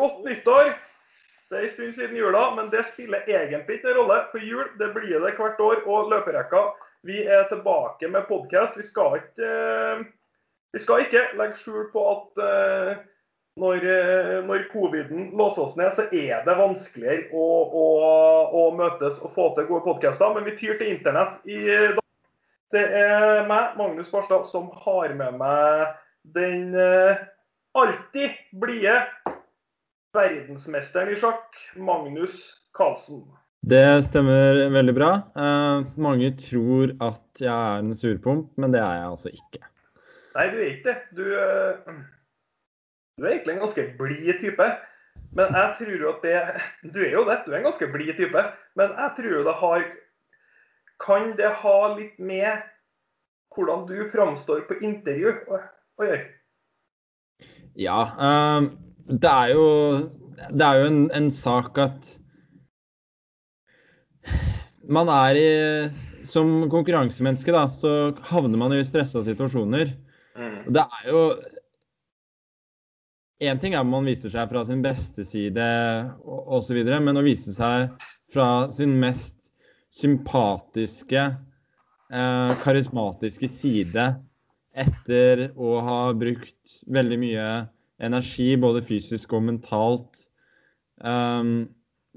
godt nyttår. Det er en stund siden jula, men det spiller egentlig ikke rolle. For jul det blir det hvert år. Og løperekka Vi er tilbake med podkast. Vi eh, vi skal ikke legge skjul på at uh, når, uh, når coviden låser oss ned, så er det vanskeligere å, å, å møtes og få til gode podkaster. Men vi tyr til internett i dag. Det er meg, Magnus Barstad, som har med meg den alltid blide verdensmesteren i sjakk, Magnus Carlsen. Det stemmer veldig bra. mange tror at jeg er en surpomp, men det er jeg altså ikke. Nei, du er ikke det. Du, eh, du, er egentlig en ganske blid type. Men jeg tror jo at det Du er jo det, du er en ganske blid type. Men jeg tror jo det har Kan det ha litt med hvordan du framstår på intervju å gjøre? Ja. Um, det er jo Det er jo en, en sak at man er i Som konkurransemenneske, da, så havner man i stressa situasjoner. Mm. Det er jo Én ting er om man viser seg fra sin beste side osv., men å vise seg fra sin mest sympatiske, eh, karismatiske side etter å ha brukt veldig mye energi, både fysisk og mentalt, um,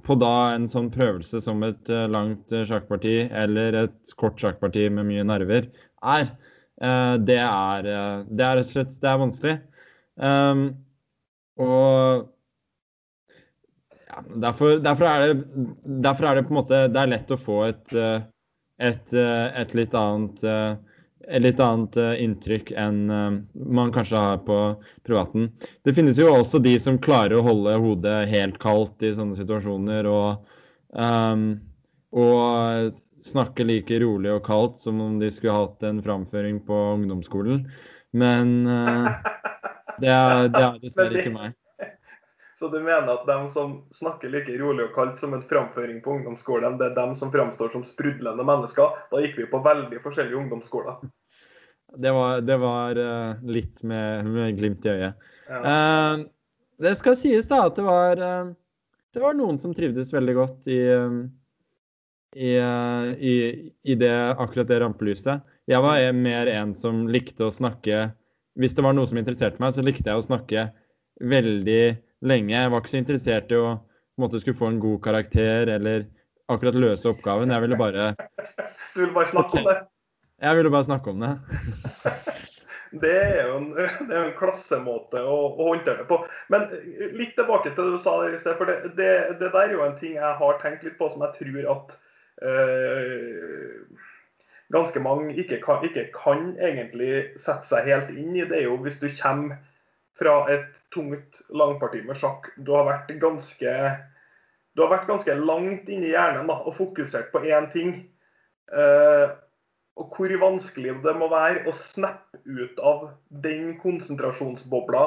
på da en sånn prøvelse som et uh, langt sjakkparti eller et kort sjakkparti med mye nerver er, uh, det er, eh, det er rett og slett det er vanskelig. Um, og ja, derfor, derfor, er det, derfor, er det, på en måte Det er lett å få et, eh, et, et litt annet et litt annet inntrykk enn man kanskje har på privaten. Det finnes jo også de som klarer å holde hodet helt kaldt i sånne situasjoner. Og, um, og snakke like rolig og kaldt som om de skulle hatt en framføring på ungdomsskolen. Men uh, det, er, det er dessverre ikke meg. Så du mener at de som snakker like rolig og kaldt som en framføring på ungdomsskolen, det er dem som framstår som sprudlende mennesker? Da gikk vi på veldig forskjellige ungdomsskoler. Det var, det var uh, litt med, med, glimt i øyet. Ja. Uh, det skal sies da at det var, det var noen som trivdes veldig godt i i, i, i det, akkurat det rampelyset. Jeg var mer en som likte å snakke Hvis det var noe som interesserte meg, så likte jeg å snakke veldig lenge. Jeg var ikke så interessert i å måte, skulle få en god karakter eller akkurat løse oppgaven. Jeg ville bare Du ville bare snakke om det? Jeg ville bare snakke om det. Det er jo en, er en klassemåte å, å, håndtere det på. Men litt tilbake til det du sa der i sted. For det, det, det, der er jo en ting jeg har tenkt litt på som jeg tror at øh, ganske mange ikke kan, ikke kan, egentlig sette seg helt inn i. Det er jo hvis du kommer fra et tungt langparti med sjakk. Du har vært ganske, har vært ganske langt inni hjernen da, og fokusert på én ting. Eh, og hvor vanskelig det må være å snappe ut av den konsentrasjonsbobla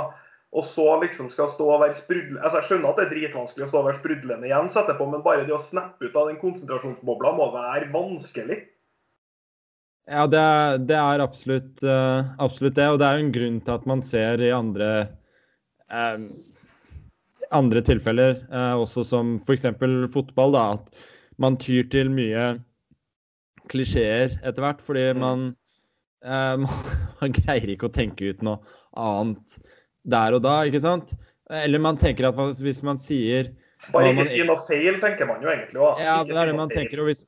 og så liksom skal stå og være sprudlende altså Jeg skjønner at det er dritvanskelig å stå og være sprudlende igjen etterpå, men bare det å snappe ut av den konsentrasjonsbobla må være vanskelig. Ja, det er, det er absolutt, uh, absolutt, det. Og det er jo en grunn til at man ser i andre, uh, andre tilfeller, uh, også som f.eks. fotball, da, at man tyr til mye klisjeer etter hvert. Fordi mm. man, man greier ikke å tenke ut noe annet der og da, ikke sant? Eller man tenker at man, hvis man sier Bare ikke man, si noe feil, tenker man jo egentlig òg. Ja, det er det man tenker. Og hvis,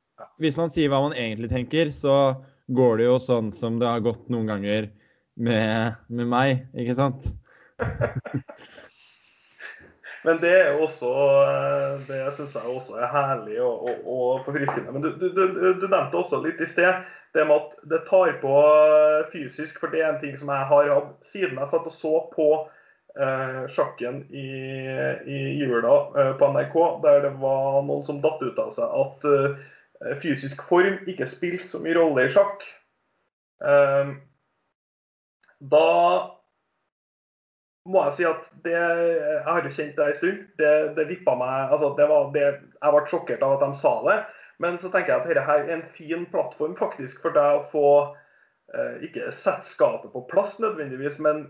hvis, man sier hva man egentlig tenker, så går det jo sånn som det har gått noen ganger med, med meg, ikke sant? Men det er jo også Det syns jeg også er herlig og, og, og forfriskende. Men du, du, du, nevnte også litt i sted det med at det tar på fysisk. For det er en ting som jeg har hatt siden jeg satt og så på eh, sjakken i, i jula eh, på NRK, der det var noen som datt ut av seg at eh, fysisk form ikke spilt så mye rolle i sjakk. Eh, da må jeg si at det, Jeg har jo kjent det en stund. Det, det vippa meg altså det var det, Jeg ble sjokkert av at de sa det. Men så tenker jeg at dette er en fin plattform faktisk for deg å få eh, Ikke sette skapet på plass nødvendigvis, men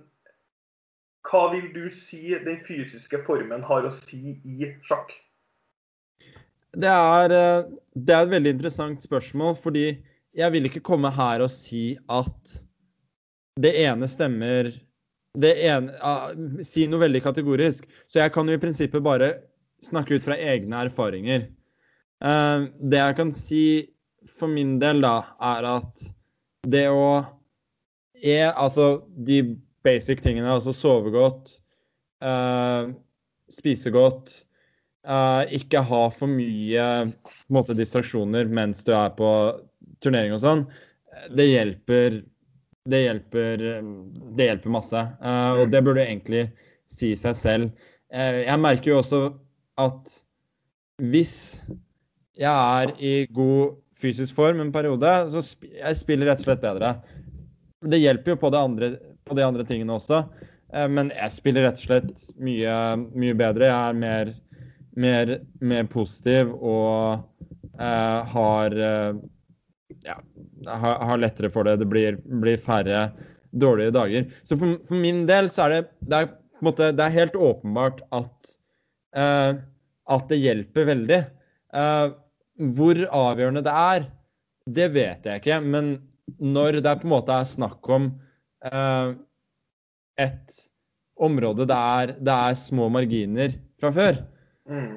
hva vil du si den fysiske formen har å si i sjakk? Det er, eh, det er et veldig interessant spørsmål, fordi jeg vil ikke komme her og si at det ene stemmer det ene, uh, Si noe veldig kategorisk. Så jeg kan jo i prinsippet bare snakke ut fra egne erfaringer. Uh, det jeg kan si for min del, da, er at det å er altså de basic tingene, altså sove godt, uh, spise godt, uh, ikke ha for mye måte, distraksjoner mens du er på turnering og sånn, det hjelper det hjelper, det hjelper masse. Uh, og det burde egentlig si seg selv. jeg merker jo også at hvis jeg er i god fysisk form en periode, så sp jeg spiller rett og slett bedre. Det hjelper jo på, det andre, på de andre tingene også, eh, men jeg spiller rett og slett mye, mye bedre. Jeg er mer, mer, mer positiv og eh, har uh, ja, har, har, lettere for det. Det blir, blir færre dårlige dager. Så for, for, min del så er det, det er, måte, det er helt åpenbart at, eh, at det hjelper veldig. Eh, hvor avgjørende det er, det vet jeg ikke. Men når det på en måte er snakk om uh, et område der det er små marginer fra før, mm.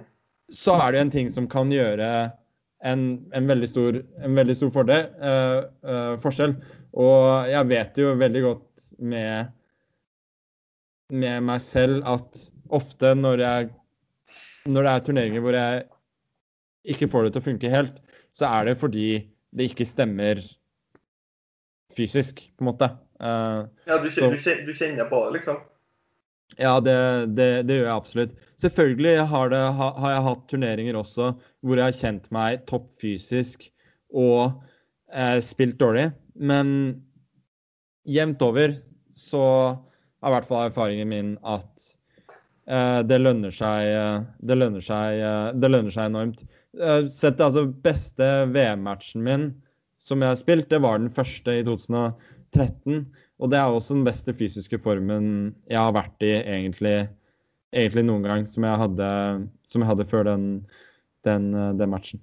så er det en ting som kan gjøre en, en, veldig, stor, en veldig, stor, fordel, uh, uh, forskjell. Og jeg vet jo veldig godt med, med meg selv at ofte når, jeg, når det er turneringer hvor jeg ikke får det til å funke helt, så er det fordi det ikke stemmer fysisk, på en måte. Uh, ja, du, så, du, kjenner på det, liksom? Ja, det, det, det, gjør jeg absolutt. Selvfølgelig har, det, ha, har, jeg hatt turneringer også hvor jeg har kjent meg topp fysisk og eh, spilt dårlig. Men jevnt over så er i hvert fall erfaringen min at eh, det lønner seg eh, Det lønner seg, eh, det lønner seg enormt. Eh, sett altså beste VM-matchen min som jeg har spilt, det var den første i 2013. Og det er også den beste fysiske formen jeg har vært i egentlig, egentlig noen gang, som jeg hadde, som jeg hadde før den, den, eh, den matchen.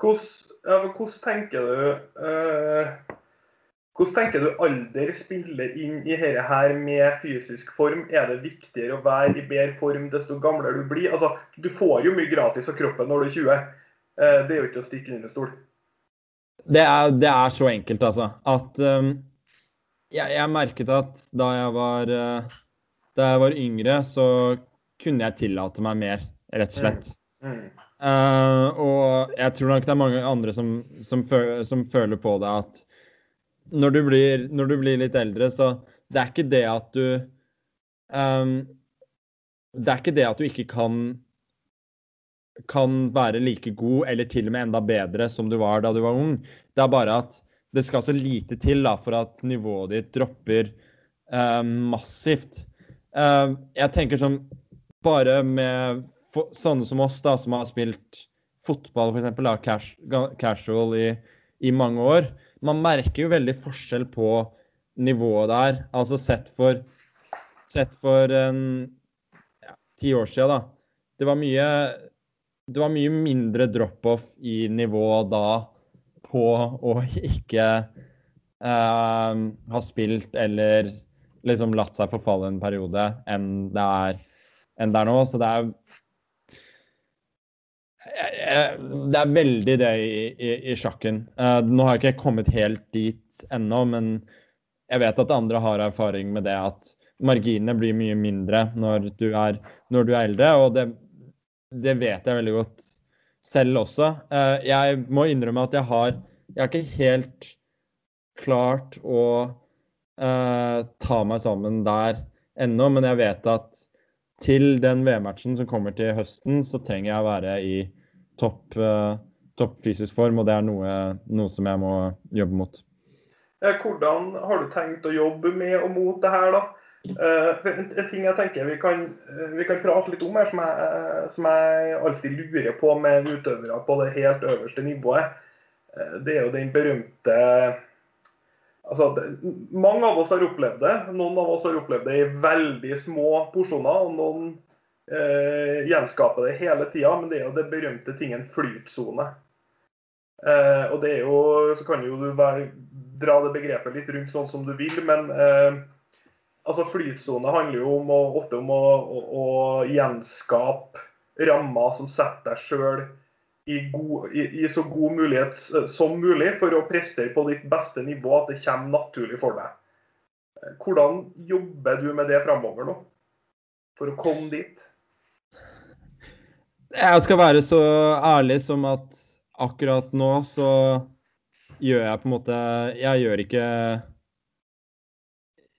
Hvordan, hvordan, tenker du uh, hvordan tenker du alder spiller inn i dette her med fysisk form? Er det viktigere å være i bedre form desto gamlere du blir? Altså, Du får jo mye gratis av kroppen når du er 20. Uh, det er jo ikke å stikke under stol. Det er, det er, så enkelt, altså. At um, jeg, jeg, merket at da jeg, var, uh, da jeg var yngre, så kunne jeg tillate meg mer, rett og slett. Mm. Mm. Uh, og jeg tror nok det er mange andre som, som, føler, som føler på det at når du, blir, når du, blir, litt eldre, så det er ikke det at du um, Det er ikke det at du ikke kan kan være like god, eller til og med enda bedre, som du var da du var ung. Det er bare at det skal så lite til da, for at nivået ditt dropper eh, massivt. Eh, jeg tenker sånn Bare med sånne som oss, da, som har spilt fotball, f.eks., cash, casual i, i, mange år. Man merker jo veldig forskjell på nivået der. Altså sett for Sett for ti ja, år siden, da. Det var mye det var mye mindre drop-off i nivå da på å ikke uh, ha spilt eller liksom latt seg forfalle en periode enn det er, enn det er nå. Så det er det er veldig det i, i, i sjakken. Uh, nå har jeg ikke kommet helt dit ennå, men jeg vet at andre har erfaring med det at marginene blir mye mindre når du er, når du er eldre. Og det, det vet jeg veldig godt selv også. Uh, jeg må innrømme at jeg har Jeg har ikke helt klart å uh, ta meg sammen der ennå, men jeg vet at til den VM-matchen som kommer til høsten, så trenger jeg å være i topp, uh, topp fysisk form, og det er noe, noe, som jeg må jobbe mot. Hvordan har du tenkt å jobbe med og mot det her, da? Uh, en, ting jeg tenker vi kan, uh, vi kan prate litt om her, som jeg, uh, som jeg, alltid lurer på med utøvere på det helt øverste nivået, det er jo den berømte Altså, mange av oss har opplevd det. Noen av oss har opplevd det i veldig små porsjoner. og Noen eh, gjenskaper det hele tida, men det er jo det berømte tingen flytsone. Eh, og det er jo, Så kan jo du være, dra det begrepet litt rundt sånn som du vil, men eh, altså flytsone handler jo om å, ofte om å, å, å gjenskape rammer som setter deg sjøl i, i, i, så god mulighet som mulig for å prestere på ditt beste nivå, at det kommer naturlig for deg. Hvordan jobber du med det framover nå, for å komme dit? Jeg skal være så ærlig som at akkurat nå så gjør jeg på en måte Jeg gjør ikke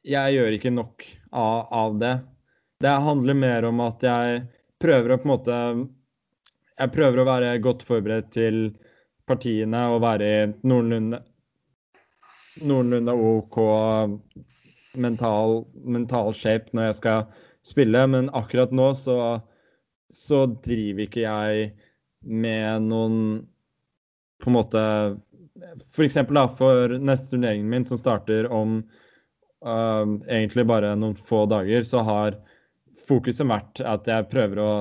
Jeg gjør ikke nok av, av det. Det handler mer om at jeg prøver å på en måte jeg prøver å være godt forberedt til partiene og være i noenlunde, noenlunde OK mental, mental, shape når jeg skal spille. Men akkurat nå så, så driver ikke jeg med noen på en måte F.eks. For, for neste turneringen min, som starter om uh, egentlig bare noen få dager, så har fokuset vært at jeg prøver å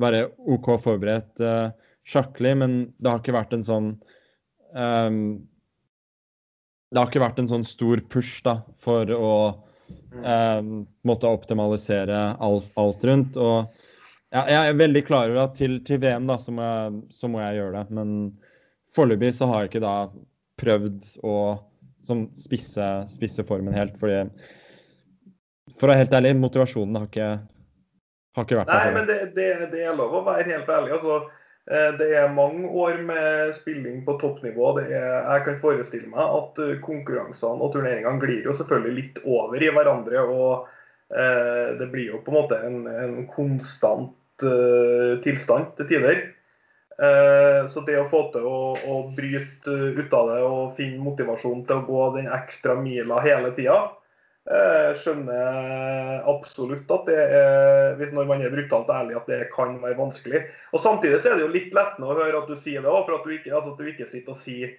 være OK forberedt uh, sjakklig, men det har ikke vært en sånn um, Det har ikke vært en sånn stor push da, for å um, måtte optimalisere alt, alt rundt. og ja, jeg er veldig klar over at til, til VM da, så må, jeg, så må, jeg, gjøre det. Men foreløpig så har jeg ikke da prøvd å sånn, spisse, spisse, formen helt. fordi For å være helt ærlig, motivasjonen har ikke har ikke vært Nei, men det, det, det, er lov å være helt ærlig. Altså, eh, det er mange år med spilling på toppnivå. Er, jeg kan forestille meg at eh, konkurransene og turneringene glir jo selvfølgelig litt over i hverandre. og eh, Det blir jo på en måte en, en konstant uh, tilstand til tider. Uh, så det å få til å, å bryte ut av det og finne motivasjon til å gå den ekstra mila hele tida, skjønner absolutt at det er, når man er brutalt ærlig, at det kan være vanskelig. Og Samtidig så er det jo litt lettende å høre at du sier det òg, for at du, ikke, altså at du ikke sitter og sier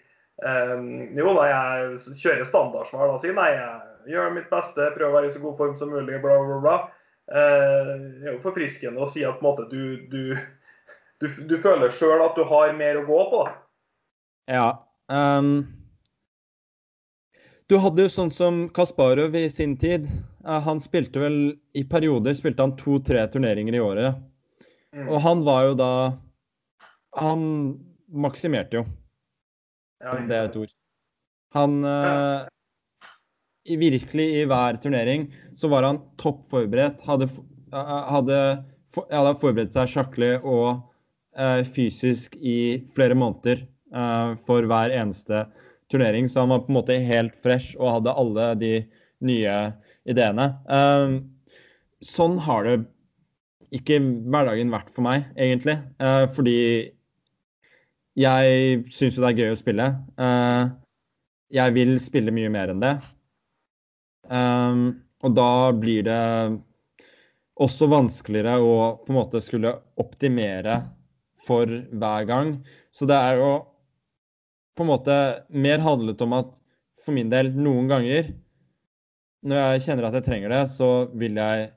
um, Jo, nei, jeg kjører standardsvar og sier nei, jeg gjør mitt beste, prøver å være i så god form som mulig, bla, bla, bla. Uh, det er jo forfriskende å si at på en måte, du, du, du, du føler sjøl at du har mer å gå på. Ja. Um du hadde jo sånn som Kasparov i sin tid. Han spilte vel I perioder spilte han to-tre turneringer i året. Mm. Og han var jo da Han maksimerte jo. Ja, det er et ord. Han ja. i Virkelig i hver turnering så var han topp forberedt. Hadde, hadde, hadde forberedt seg sjakklig og uh, fysisk i flere måneder uh, for hver eneste turnering, så han var på en måte helt fresh og hadde alle de nye ideene. Um, sånn har det ikke hverdagen vært for meg, egentlig. Fordi jeg syns jo det er gøy å spille. Jeg vil spille mye mer enn det. Og da blir det også vanskeligere å på en måte skulle optimere for hver gang. Så det er jo på en måte mer handlet om at for min del, noen ganger når jeg kjenner at jeg trenger det, så vil jeg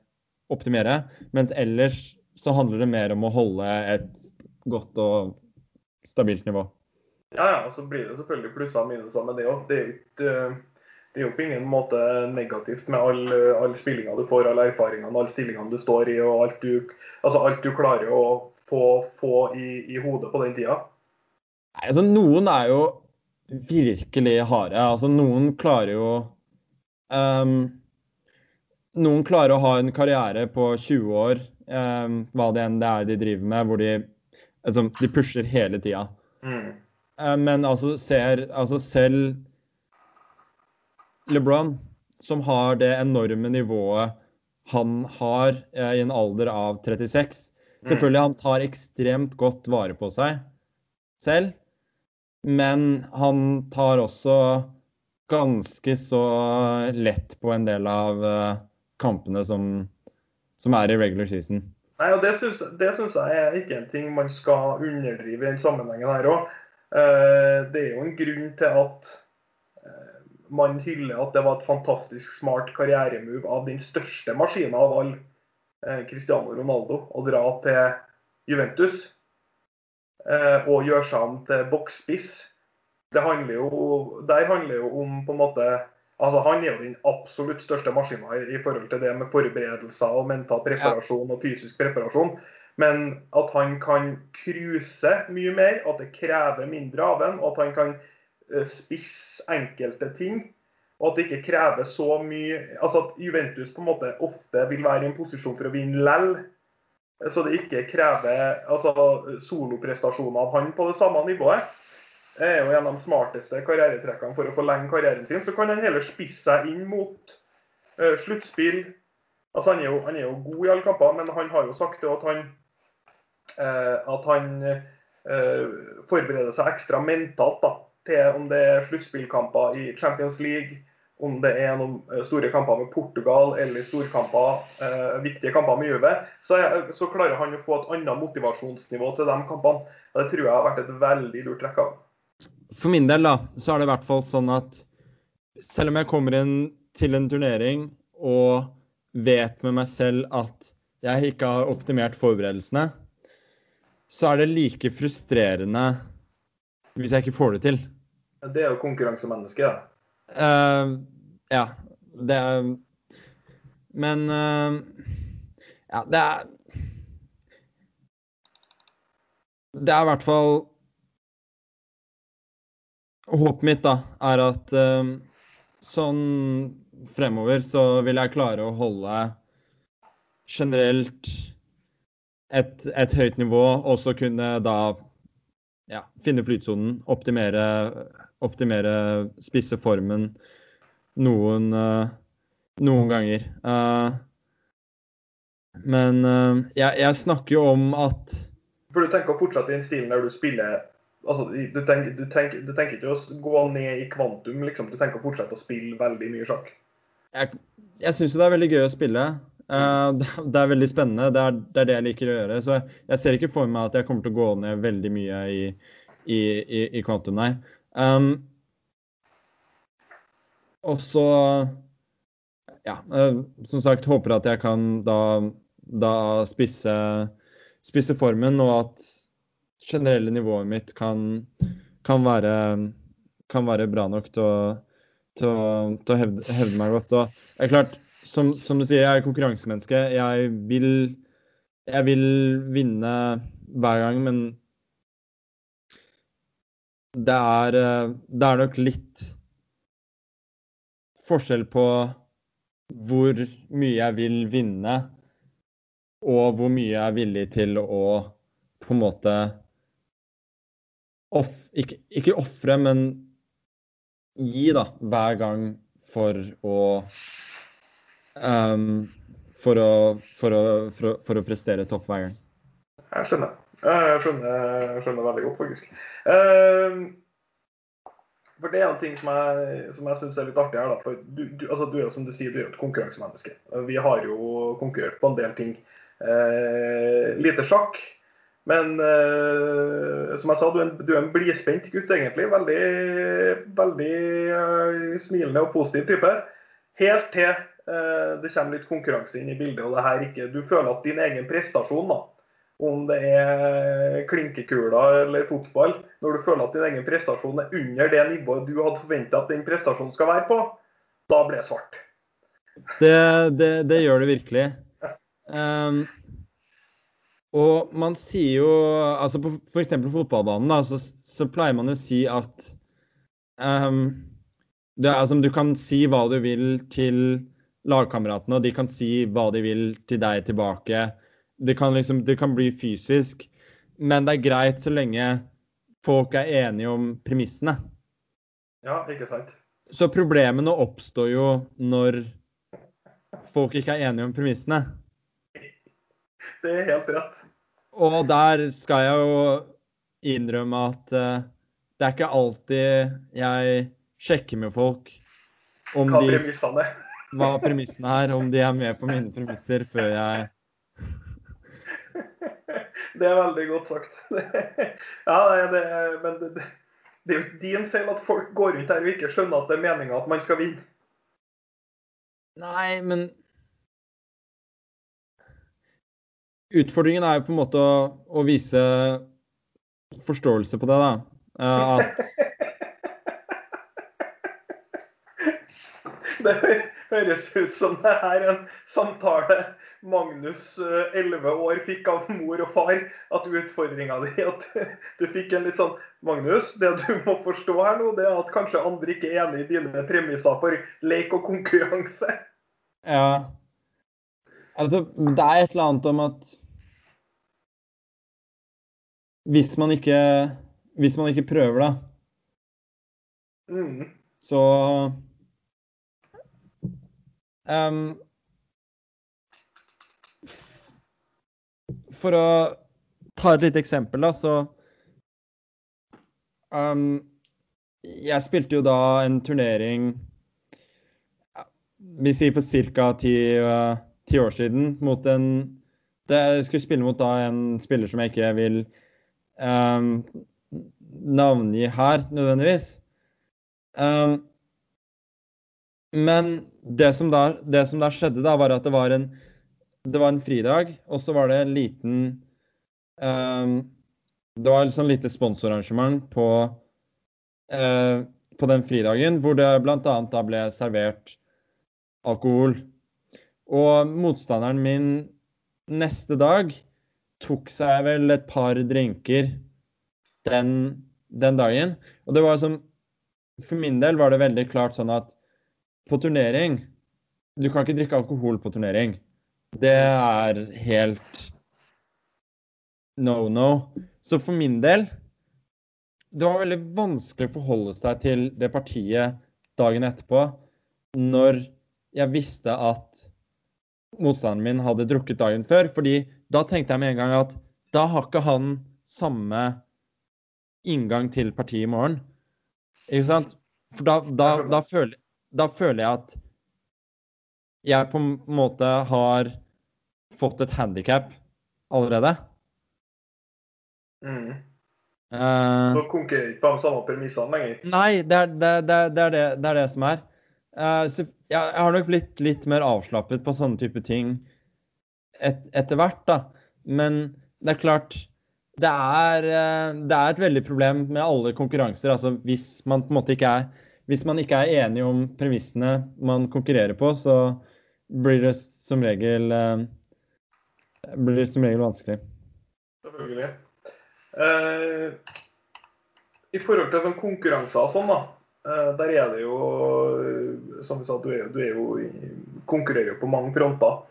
optimere. Mens ellers så handler det mer om å holde et godt og stabilt nivå. Ja, ja, Og så blir det selvfølgelig plusser og minuser med det òg. Det, det, er jo på ingen måte negativt med all, all spillinga du får, alle erfaringene, alle stillingene du står i, og alt du, altså alt du klarer å få, få i, i hodet på den tida. Nei, altså Noen er jo virkelig harde. Altså Noen klarer jo um, Noen klarer å ha en karriere på 20 år, um, hva det enn det er de driver med, hvor de, altså, de pusher hele tida. Mm. Um, men altså, ser, altså selv LeBron, som har det enorme nivået han har uh, i en alder av 36 mm. Selvfølgelig han tar ekstremt godt vare på seg selv. Men han tar også ganske så lett på en del av uh, kampene som, som, er i regular season. Nei, og Det syns, jeg er ikke en ting man skal underdrive i den sammenhengen her òg. Eh, det er jo en grunn til at uh, man hyller at det var et fantastisk smart karrieremove av den største maskinen av alle, eh, Cristiano Ronaldo, å dra til Juventus eh, og gjøre seg om til boksspiss. Det handler jo, der handler jo om på en måte altså Han er jo den absolutt største maskinen i, i forhold til det med forberedelser og mental preparasjon og fysisk preparasjon. Men at han kan cruise mye mer, at det krever mindre av en, og at han kan eh, spisse enkelte ting. Og at det ikke krever så mye Altså at Juventus på en måte ofte vil være i en posisjon for å vinne lell. Så det ikke krever altså, soloprestasjoner av han på det samme nivået. Det er jo en av de smarteste karrieretrekkene for å forlenge karrieren sin. Så kan han heller spisse seg inn mot uh, sluttspill. Altså, han, er jo, han er jo god i alle kamper, men han har jo sagt at han uh, at han uh, forbereder seg ekstra mentalt da, til om det er sluttspillkamper i Champions League, om det er noen eh, store kamper med Portugal eller storkamper, eh, viktige kamper med Juve, så, så, klarer han å få et annet motivasjonsnivå til de kampene. Og Det tror jeg har vært et veldig lurt trekk av. For min del da, så er det i hvert fall sånn at selv om jeg kommer inn til en turnering og vet med meg selv at jeg ikke har optimert forberedelsene, så er det like frustrerende hvis jeg ikke får det til. Det er jo konkurransemenneske, da. Uh, ja. Det er Men uh, Ja, det er Det er i hvert fall Håpet mitt da, er at uh, sånn fremover så vil jeg klare å holde generelt et, et, høyt nivå, og så kunne da ja, finne flytsonen, optimere, optimere spisse formen noen, uh, noen ganger. Uh, men uh, jeg, jeg, snakker jo om at For du tenker å fortsette i den stilen der du spiller altså, du, tenker, du, tenker, du tenker ikke å gå ned i kvantum, liksom. Du tenker å fortsette å spille veldig mye sjakk? Jeg, jeg syns jo det er veldig gøy å spille. Uh, det er veldig spennende. Det er, det er, det jeg liker å gjøre. Så jeg ser ikke for meg at jeg kommer til å gå ned veldig mye i, i, i, i kvantum, nei. Um, og så Ja, uh, som sagt, håper at jeg kan da, da spisse, spisse, formen, og at generelle nivået mitt kan, kan, være, kan være bra nok til å, til å, til å hevde, hevde meg godt. Og det er klart som, som, du sier, jeg er konkurransemenneske. Jeg vil, jeg vil vinne hver gang, men det er, eh, det er nok litt forskjell på hvor mye jeg vil vinne, og hvor mye jeg er villig til å på en måte off, Ikke, ikke ofre, men gi, da, hver gang for å um, for, å, for, å, for, å, for, å, prestere topp hver gang. Jeg skjønner. Jeg skjønner, jeg skjønner veldig godt, faktisk. Um, for Det er en ting som jeg, som jeg syns er litt artig her. da, for du, du, altså, du er som du sier, du er et konkurransemenneske. Vi har jo konkurrert på en del ting. Uh, lite sjakk. Men uh, som jeg sa, du er en, du er en blidspent gutt, egentlig. Veldig, veldig uh, smilende og positiv type. Helt til det kommer litt konkurranse inn i bildet. og det her ikke, Du føler at din egen prestasjon, da, om det er klinkekula eller fotball, når du føler at din egen prestasjon er under det nivået du hadde forventa at den prestasjonen skal være på, da blir det svart. Det, det, det gjør det virkelig. Um, og man sier jo altså På f.eks. fotballbanen da, så, så, pleier man å si at um, det er, altså, du kan si hva du vil til lagkameratene, og de kan si hva de vil til deg tilbake. Det kan, liksom, det kan bli fysisk, men det er greit så lenge folk er enige om premissene. Ja, ikke sant. Så problemene oppstår jo når folk ikke er enige om premissene. Det er helt rett. Og der skal jeg jo innrømme at uh, det er ikke alltid jeg sjekker med folk om Hva de premissene er hva premissene er, om de er med på mine premisser før jeg Det er veldig godt sagt. ja, det, men det, Det er jo ikke din feil at folk går rundt her og ikke skjønner at det er meninga at man skal vinne. Nei, men Utfordringen er jo på en måte å, å vise forståelse på det, da. Uh, at Det høres ut som det er en samtale Magnus, 11 år, fikk av mor og far. At utfordringa di at du fikk en litt sånn Magnus, det du må forstå her nå, det er at kanskje andre ikke er enig i dine premisser for lek og konkurranse. Ja. Altså, det er et eller annet om at hvis man ikke Hvis man ikke prøver, da, Mm. så um, For å ta et lite eksempel, da, så um, Jeg spilte jo da en turnering Vi sier for ca. Ti, uh, ti år siden mot en det, Jeg skulle spille mot da en spiller som jeg ikke vil um, navngi her, nødvendigvis. Um, men det som, da, det som da skjedde, da, var at det var en, det var en fridag, og så var det en liten um, Det var et sånn lite sponsorarrangement på, uh, på den fridagen, hvor det bl.a. da ble servert alkohol. Og motstanderen min neste dag tok seg vel et par drinker den, den dagen. Og det var som For min del var det veldig klart sånn at på turnering Du kan ikke drikke alkohol på turnering. Det er helt no no. Så for min del Det var veldig vanskelig å forholde seg til det partiet dagen etterpå når jeg visste at motstanderen min hadde drukket dagen før. fordi da tenkte jeg med en gang at da har ikke han samme inngang til partiet i morgen. Ikke sant? For da, da, da, føler, da føler jeg at jeg på en måte har fått et handikap allerede. Mm. Uh, Så konkurrerer ikke på de samme premissene lenger. Nei, det er det, det, det, er det, det er det som er. Uh, jeg, jeg, har nok blitt litt mer avslappet på sånne type ting et, etter hvert, da. Men det er klart det er, uh, det er et veldig problem med alle konkurranser. Altså hvis man på en måte ikke er Hvis man ikke er enig om premissene man konkurrerer på, så blir det som regel uh, blir det som regel vanskelig. Selvfølgelig. Eh, I forhold til sånn konkurranser og sånn, da. Eh, der er det jo Som vi sa, du, er, du er jo, konkurrerer jo på mange fronter.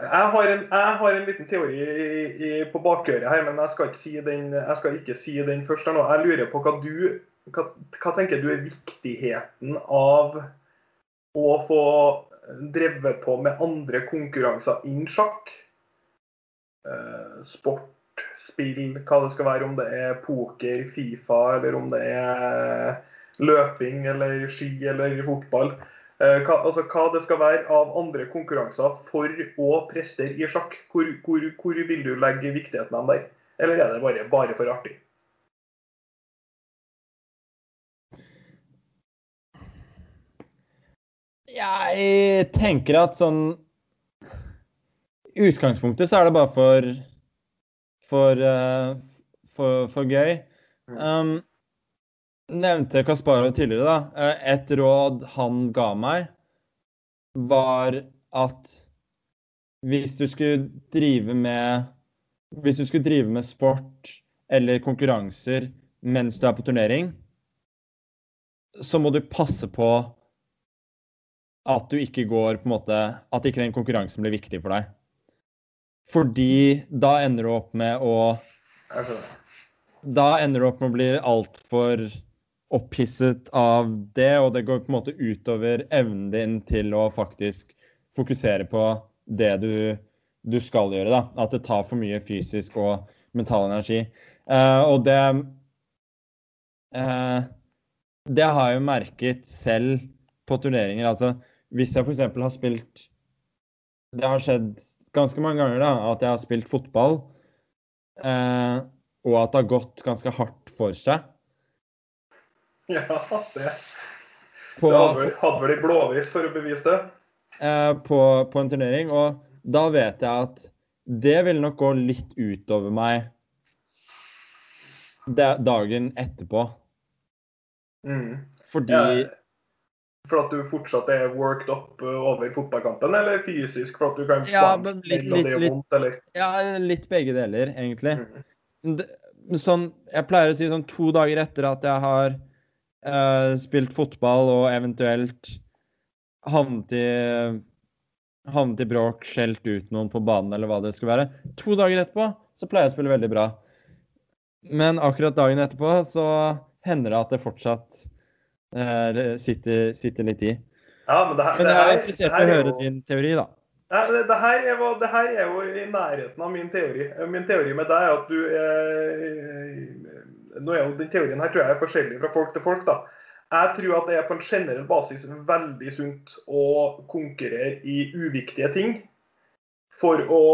Jeg har, en, jeg har en liten teori i, i, på bakøret her, men jeg skal, si den, jeg skal ikke si den først. her nå. Jeg lurer på hva du hva, hva tenker du er viktigheten av å få drevet på med andre konkurranser innen sjakk? Eh, sport, spill, hva det skal være. Om det er poker, Fifa, eller om det er løping eller ski eller fotball. Eh, hva, altså, hva det skal være av andre konkurranser for å prestere i sjakk. Hvor, hvor, hvor vil du legge viktigheten av der? Eller er det bare, bare for artig? Jeg tenker at sånn I utgangspunktet så er det bare for for, uh, for, for gøy. Um, nevnte Kasparov tidligere, da. Uh, et råd han ga meg, var at hvis du skulle drive med Hvis du skulle drive med sport eller konkurranser mens du er på turnering, så må du passe på at du ikke går på en måte At ikke den konkurransen blir viktig for deg. Fordi da ender du opp med å Da ender du opp med å bli altfor opphisset av det, og det går på en måte utover evnen din til å faktisk fokusere på det du, du skal gjøre. da. At det tar for mye fysisk og mental energi. Uh, og det uh, Det har jeg jo merket selv på turneringer. altså hvis jeg f.eks. har spilt Det har skjedd ganske mange ganger da, at jeg har spilt fotball. uh, og at det har gått ganske hardt for seg. Ja, det, På, det hadde hadde vel i blåvis for å bevise det. eh, på, på en turnering, og da vet jeg at det vil nok gå litt utover meg dagen etterpå. Mm. Fordi Ja, for at du fortsatt er worked up uh, over fotballkampen, eller fysisk for at du kan Ja, men litt- litt- vondt, eller? Ja, litt begge deler, egentlig. Mm. Sånn, jeg pleier å si sånn to dager etter at jeg har eh, spilt fotball og eventuelt havnet i havnet i bråk, skjelt ut noen på banen eller hva det skulle være. To dager etterpå så pleier jeg å spille veldig bra. Men akkurat dagen etterpå så hender det at det fortsatt eh, sitter, sitter litt i. Ja, men det her, Men jeg er interessert i å høre jo- din teori, da. Ja, det, det, her er, det her er jo i nærheten av min teori. Min teori med deg er at du er Nå er jo Den teorien her tror jeg er forskjellig fra folk til folk. da. Jeg tror at det er på en generell basis veldig sunt å konkurrere i uviktige ting for å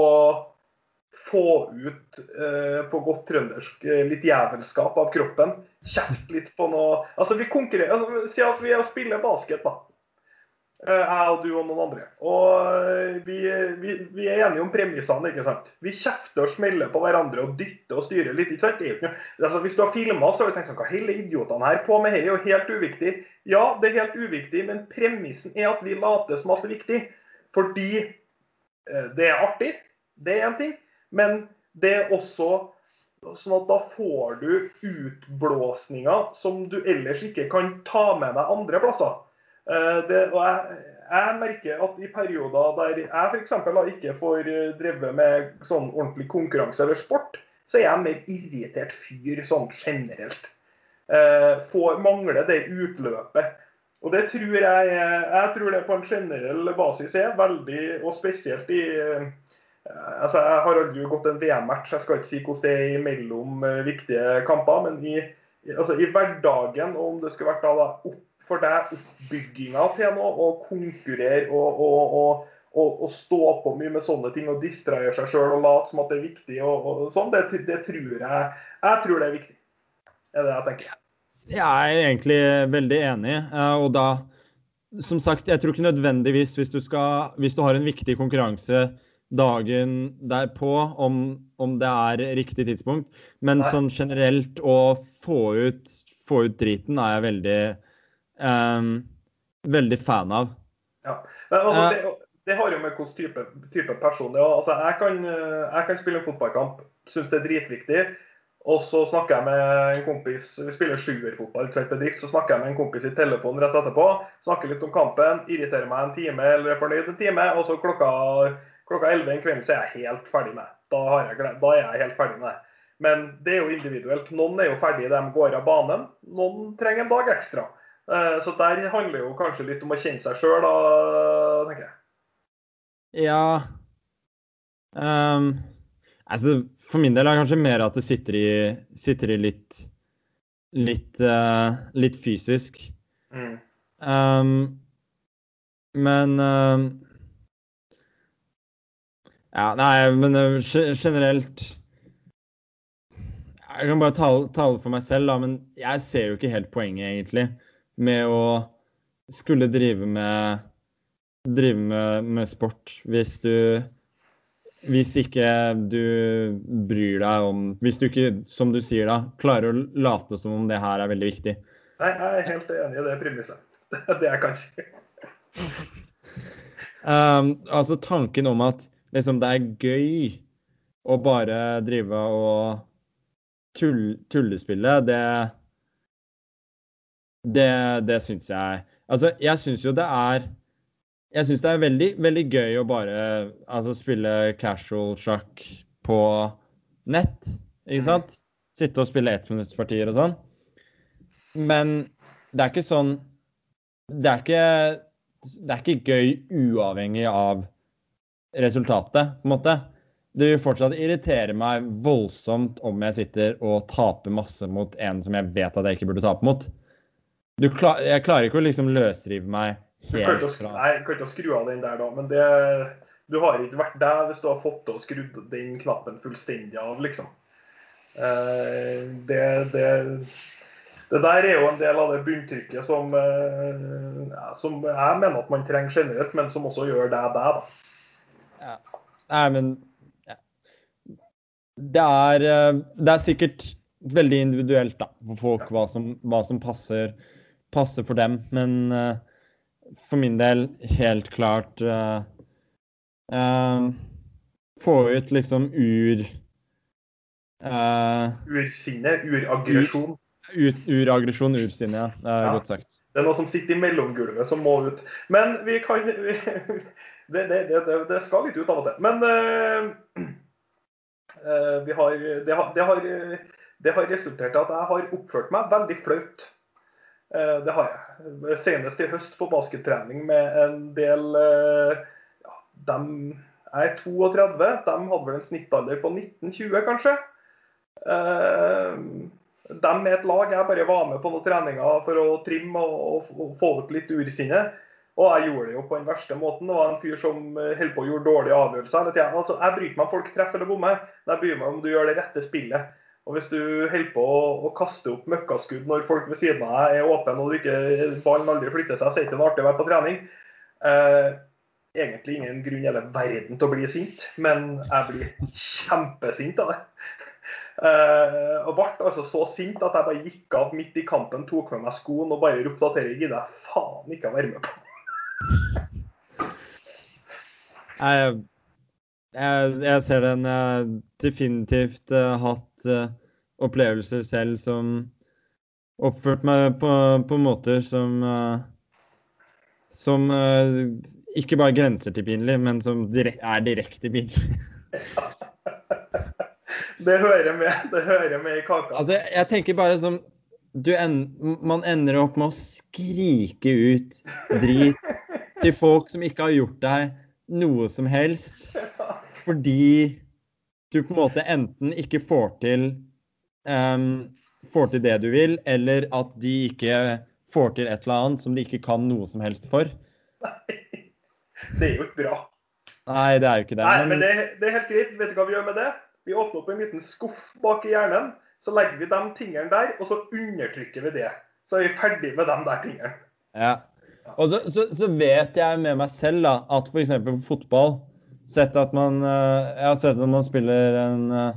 få ut, eh, på godt trøndersk, eh, litt jævelskap av kroppen. Kjeft litt på noe Altså, vi konkurrerer altså, Si at vi er og spiller basket, da. Eh, Jeg og du og noen andre. Og eh, vi, vi, vi er enige om premissene, ikke sant. Vi kjefter og smeller på hverandre og dytter og styrer litt. ikke sant? Ikke altså Hvis du har filma, så har du tenkt sånn Hva holder idiotene her på med? Dette er jo helt uviktig. Ja, det er helt uviktig, men premissen er at vi later som at det er viktig. Fordi eh, det er artig, det er én ting. Men det er også sånn at da får du utblåsninger som du ellers ikke kan ta med deg andre plasser. Eh, Det, og jeg, jeg merker at i perioder der jeg f.eks. ikke får eh, drevet med sånn ordentlig konkurranse eller sport, så er jeg en mer irritert fyr sånn generelt. Eh, får mangler det utløpet. Og det tror jeg Jeg tror det på en generell basis er veldig, og spesielt i Altså, Jeg har aldri gått en VM-match, jeg skal ikke si hvordan det er imellom eh, viktige kamper. Men i- altså, i hverdagen, og om det skulle vært da, da opp, for deg oppbygginga til noe, og konkurrere og, og, og, og, stå på mye med sånne ting og distrahere seg sjøl og late som at det er viktig, og, sånn, det, det tror jeg Jeg tror det er viktig. Det er det jeg tenker. Jeg er egentlig veldig enig, eh, og da Som sagt, jeg tror ikke nødvendigvis hvis du, skal, hvis du har en viktig konkurranse dagen derpå, om, om det er riktig tidspunkt, men Nei. sånn generelt å få ut, få ut driten er jeg veldig eh, veldig fan av. Men altså, Eh. det, det har jo med hvilken type, type person det er. Altså, jeg, kan, eh, jeg kan spille en fotballkamp, syns det er dritviktig. Og så snakker jeg med en kompis Vi spiller sjuerfotball. Så snakker jeg med en kompis i telefonen rett etterpå. Snakker litt om kampen, irriterer meg en time eller er fornøyd en time. Og så klokka, klokka 11 en kveld så er jeg helt ferdig med. Da, jeg, da er jeg helt ferdig med det. Men det er jo individuelt. Noen er jo ferdig de går av banen. Noen trenger en dag ekstra. Eh, Så der handler jo kanskje litt om å kjenne seg sjøl, tenker jeg. Ja um, altså, For min del er det kanskje mer at det sitter i, sitter i litt litt, uh, litt fysisk. Mm. Um, men uh, Ja, nei, men uh, generelt Jeg kan bare tale, tale for meg selv, da, men jeg ser jo ikke helt poenget, egentlig, med å skulle drive med drive med, med sport hvis du hvis ikke du bryr deg om Hvis du ikke, som du sier da, klarer å late som om det her er veldig viktig. Nei, jeg er helt enig i det premisset. Det er det jeg kan si. Um, altså tanken om at liksom det er gøy å bare drive og tull, tullespille, det Det, det syns jeg Altså, jeg syns jo det er Jeg syns det er veldig, veldig gøy å bare altså, spille casual sjakk på nett, ikke Mm. sant? Sitte og spille ettminuttspartier og sånn. Men det er ikke sånn Det er ikke det er ikke gøy uavhengig av resultatet, på en måte. Det vil fortsatt irritere meg voldsomt om jeg sitter og taper masse mot en som jeg vet at jeg ikke burde tape mot. Du klar, jeg klarer ikke å liksom løsrive meg helt fra nei, jeg kan ikke skru av den der, da. Men det, du har ikke vært der hvis du har fått til å skru den knappen fullstendig av, liksom. Eh, det, det, det der er jo en del av det bunntrykket som, eh, som jeg mener at man trenger generelt, men som også gjør det deg, da. Ja. Nei, men ja. det, er, eh, det er sikkert veldig individuelt da, for folk hva som, hva som passer, passer, for dem. Men uh, for min del helt klart uh, uh, Få ut liksom ur Ursinne? Uraggresjon? Ur, ur ursinne, ja. Det er ja. godt sagt. Det er noe som sitter i mellomgulvet som må ut. Men vi kan vi, det, det, det, det, skal litt ut av og til. Men vi har, det har, det har det har resultert i at jeg har oppført meg veldig flaut. Eh, det har jeg. Senest i høst på baskettrening med en del eh, ja, de er 32. De hadde vel en snittalder på 1920, kanskje. Eh, de er et lag jeg bare var med på noen treninger for å trimme og, få ut litt ursinne. Og jeg gjorde det jo på den verste måten. Det var en fyr som holdt på å gjøre dårlige avgjørelser Altså, jeg bryr meg om folk treffer eller bommer. Jeg bryr meg om du gjør det rette spillet. Og Hvis du holder på å, kaste opp møkkaskudd når folk ved siden av deg er åpne og ikke, ballen aldri flytter seg, så er det ikke artig å være på trening. Eh, egentlig ingen grunn i hele verden til å bli sint, men jeg blir kjempesint av det. Eh, og ble altså så sint at jeg bare gikk av midt i kampen, tok med meg skoen og bare ropte at dette gidder jeg faen ikke å være med på. jeg, jeg, jeg ser den Jeg definitivt uh, hatt opplevelser selv som oppført meg på, på måter som uh, Som uh, ikke bare grenser til pinlig, men som direk er direkte pinlig. det hører med. Det hører med i kaka. Altså, jeg tenker bare som en, Man ender opp med å skrike ut drit til folk som ikke har gjort deg noe som helst. Fordi du på en måte enten ikke får til um, får til det du vil, eller at de ikke får til et eller annet som de ikke kan noe som helst for. Nei, det er jo ikke bra. Nei, det er jo ikke det. Nei, men, det, det, er helt greit. Vet du hva vi gjør med det? Vi åpner opp en liten skuff bak i hjernen. Så legger vi de tingene der, og så undertrykker vi det. Så er vi ferdig med de der tingene. Ja. Og så, så, så vet jeg med meg selv da, at f.eks. fotball sett at man eh, Jeg har sett at man spiller en, eh,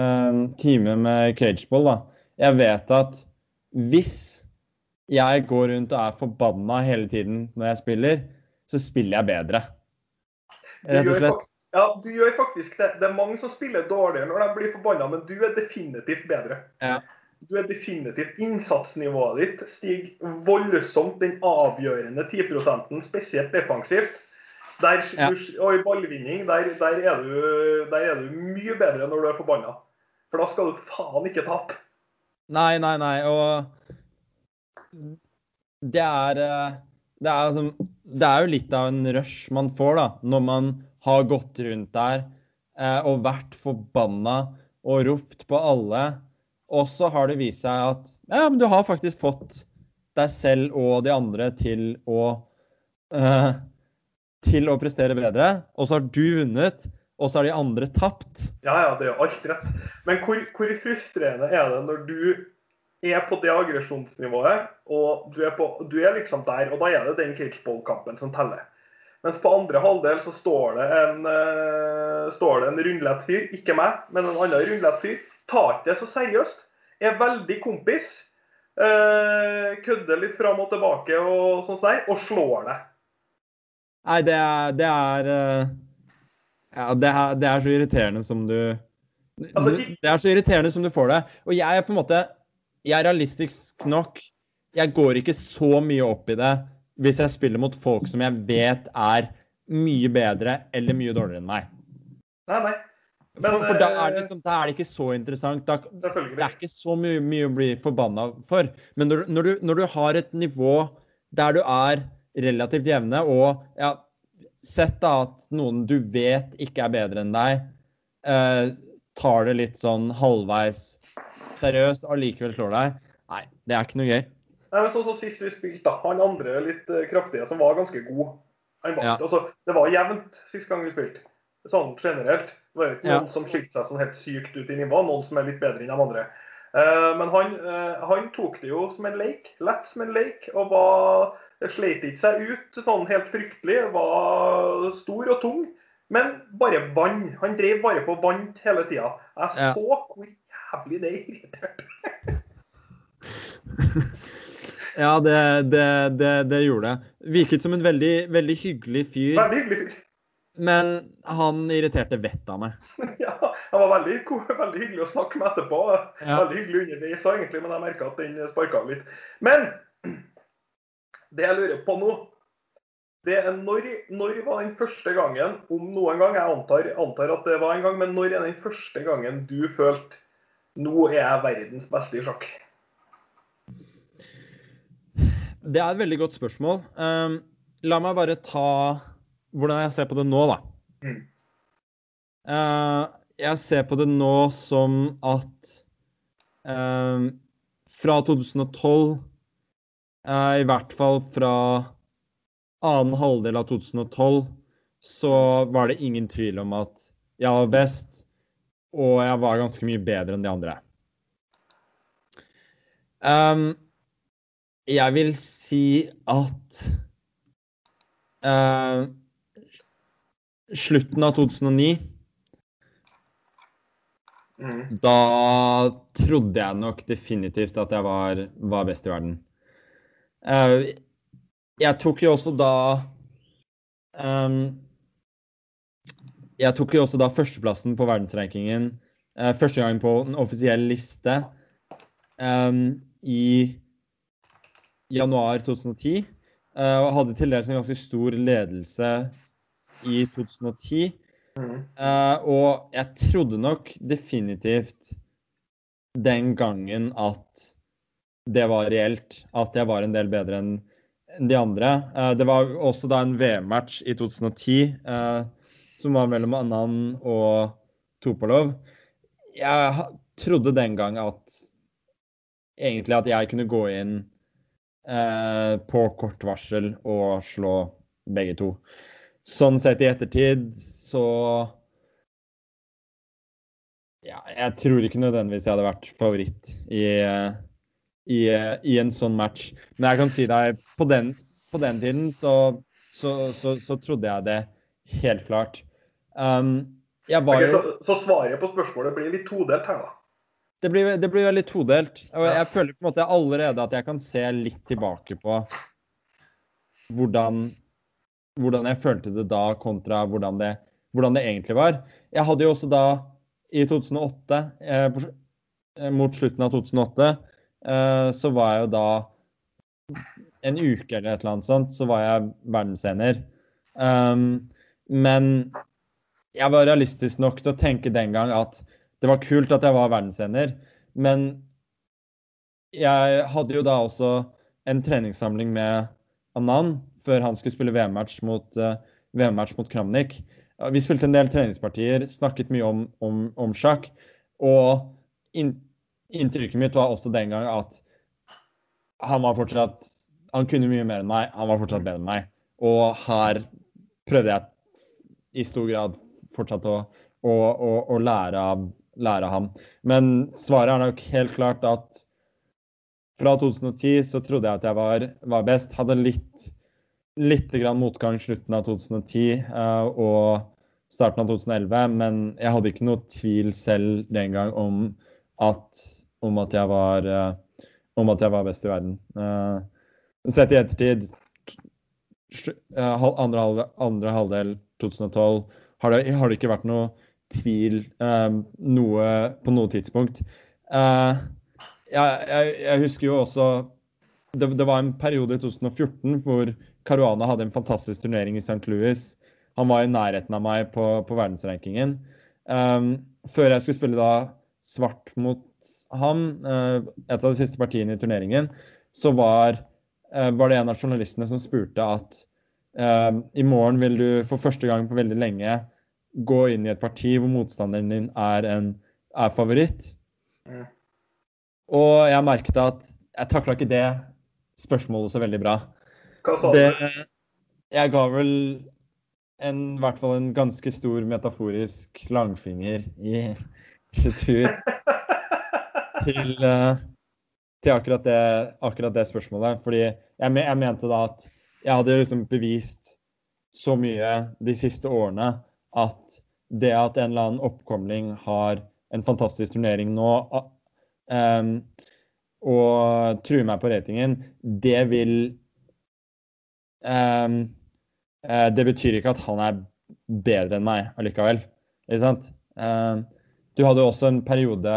en time med cageball, da. Jeg vet at hvis jeg går rundt og er forbanna hele tiden når jeg spiller, så spiller jeg bedre. Rett og slett. Ja, du gjør faktisk det. Det er mange som spiller dårligere når de blir forbanna, men du er definitivt bedre. Ja. Du er definitivt Innsatsnivået ditt stiger voldsomt den avgjørende 10% spesielt defensivt. Der, ja. og i ballvinning, der, der, er du, der, er du, mye bedre når du er forbanna. For da skal du faen ikke tape. Nei, nei, nei. Og det er, eh, det er, som, det er jo litt av en rush man får da, når man har gått rundt der eh, og vært forbanna og ropt på alle. Og så har det vist seg at ja, men du har faktisk fått deg selv og de andre til å uh, til å prestere bedre, og så har du vunnet, og så har de andre tapt. Ja, ja, det er jo alt rett. Men hvor, hvor, frustrerende er det når du er på det aggresjonsnivået, og du er, på, du er, liksom der, og da er det den cageball-kampen som teller. Mens på andre halvdel så står det en, uh, står det en rundlett fyr, ikke meg, men en annen rundlett fyr, tar det så seriøst. Er veldig kompis. Uh, kødder litt fram og tilbake og sånn og slår deg. Nei, det er, det er eh, Ja, det er, det er, så irriterende som du altså, Det er så irriterende som du får det. Og jeg er på en måte Jeg er realistisk nok. Jeg går ikke så mye opp i det hvis jeg spiller mot folk som jeg vet er mye bedre eller mye dårligere enn meg. Nei, nei. Men, for, for da, er det, liksom, da, er det, ikke så interessant. Da, det er ikke så mye, mye å bli forbanna for. Men når, når, du, når, du, har et nivå der du er relativt jevne. Og ja, sett da at noen du vet ikke er bedre enn deg, eh, tar det litt sånn halvveis seriøst og likevel slår deg. Nei, det er ikke noe gøy. Nei, men sånn som Sist vi spilte, han andre litt uh, kraftige som var ganske god. Var, ja. altså, det var jevnt sist gang vi spilte, sånn generelt. Det var ikke Ja. noen som skilte seg sånn helt sykt ut i nivå, noen som er litt bedre enn de andre. Eh, Men han, eh, han tok det jo som en leik, lett som en leik, og var, sleit ikke seg ut sånn helt fryktelig. Var stor og tung, men bare vann. Han drev bare på vann hele tida. Jeg Ja. så hvor jævlig det irriterte. Ja, det, det, det, det gjorde det. Virket som en veldig, veldig hyggelig fyr, Veldig hyggelig fyr. men han irriterte vettet av meg. Ja, han var veldig, veldig hyggelig å snakke med etterpå. Ja. Veldig hyggelig underveis egentlig, men jeg merka at den sparka litt. Men det jeg lurer på nå, det er når, når var den første gangen, om noen gang, jeg antar, antar at det var en gang, men når er den første gangen du følte nå er jeg verdens beste i sjakk? Det er et veldig godt spørsmål. Um, la meg bare ta hvordan jeg ser på det nå, da. Mm. Uh, jeg ser på det nå som at um, fra 2012, uh, i hvert fall fra annen halvdel av 2012, så var det ingen tvil om at jeg var best, og jeg var ganske mye bedre enn de andre. Um, jeg vil si at uh, Slutten av 2009, Mm. da trodde jeg nok definitivt at jeg var, var best i verden. Eh, jeg tok jo også da ehm, Jeg tok jo også da førsteplassen på verdensrankingen eh, første gang på en offisiell liste ehm, i januar 2010. eh, og hadde til dels en ganske stor ledelse i 2010. Mm. Eh, og jeg trodde nok definitivt den gangen at det var reelt. At jeg var en del bedre enn de andre. Eh, det var også da en VM-match i 2010 eh, som var mellom Annan og Topolov. Jeg trodde den gang at egentlig at jeg kunne gå inn eh, på kort varsel og slå begge to. Sånn sett i ettertid så Ja, jeg tror ikke nødvendigvis jeg hadde vært favoritt i, i, i en sånn match. Men jeg kan si deg, på den, på den tiden så, så, så, så trodde jeg det helt klart. Um, jeg var okay, så, så svaret på spørsmålet blir litt todelt her, da. det blir, det blir veldig todelt. Og jeg føler på en måte allerede at jeg kan se litt tilbake på hvordan, hvordan jeg følte det da, kontra hvordan det, hvordan det egentlig var. Jeg hadde jo også da, i 2008, eh, eh, mot slutten av 2008, eh, så var jeg jo da en uke eller et eller annet sånt, så var jeg verdensener. Um, men jeg var realistisk nok til å tenke den gang at det var kult at jeg var verdensener, men jeg hadde jo da også en treningssamling med Annan før han skulle spille VM-match mot, uh, VM-match mot Kramnik. Vi spilte en del treningspartier, snakket mye om, om, om sjakk. Og inntrykket mitt var også den gang at han var fortsatt Han kunne mye mer enn meg, han var fortsatt bedre enn meg. Og her prøvde jeg i stor grad fortsatt å, å, å, å lære, lære ham. Men svaret er nok helt klart at fra 2010 så trodde jeg at jeg var, var best. Hadde litt, litt motgang slutten av 2010 uh, og starten av 2011, men jeg hadde ikke noe tvil selv den gang om at, om at, jeg, var, eh, om at jeg var best i verden. Eh, sett i ettertid, eh, andre, halve, andre halvdel 2012, har det, har det ikke vært noe tvil noe, på noe tidspunkt. Jeg, jeg, jeg husker jo også det, det var en periode i 2014 hvor Caruana hadde en fantastisk turnering i St. Louis. Han var i nærheten av meg på, på verdensrankingen. Um, før jeg skulle spille da svart mot ham, eh, et av de siste partiene i turneringen, så var, eh, var det en av journalistene som spurte at eh, i morgen vil du for første gang på veldig lenge gå inn i et parti hvor motstanderen din er en er favoritt. Mm. Og jeg merket at jeg takla ikke det spørsmålet så veldig bra. Hva sa du? jeg ga vel en, i hvert fall en ganske stor metaforisk langfinger i retur til, uh, til akkurat, det, akkurat, det, spørsmålet. Fordi jeg, jeg, mente da at jeg hadde liksom bevist så mye de siste årene at det at en eller annen oppkomling har en fantastisk turnering nå um, og truer meg på ratingen, det vil um, Det betyr ikke at han er bedre enn meg allikevel. Ikke sant? Um, du hadde også en periode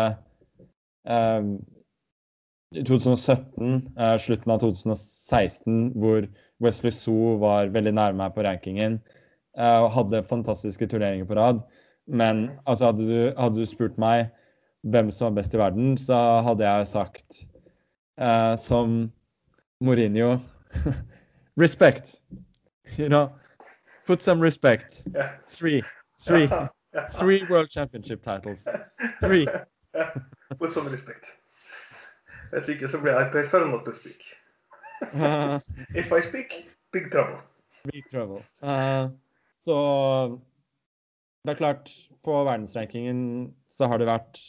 i 2017, uh, slutten av 2016, hvor Wesley Soo var veldig nærme på rankingen uh, og hadde fantastiske turneringer på rad. Men altså, hadde, du, hadde, du, spurt meg hvem som var best i verden, så hadde jeg sagt eh, som Mourinho Respect. You know, put some respect. Three. Three. Three World Championship titles. Three. With some respect. Hvis ikke så blir jeg prefer not to speak. If I speak, big trouble. Big trouble. Uh, så det er klart, på verdensrankingen så har det vært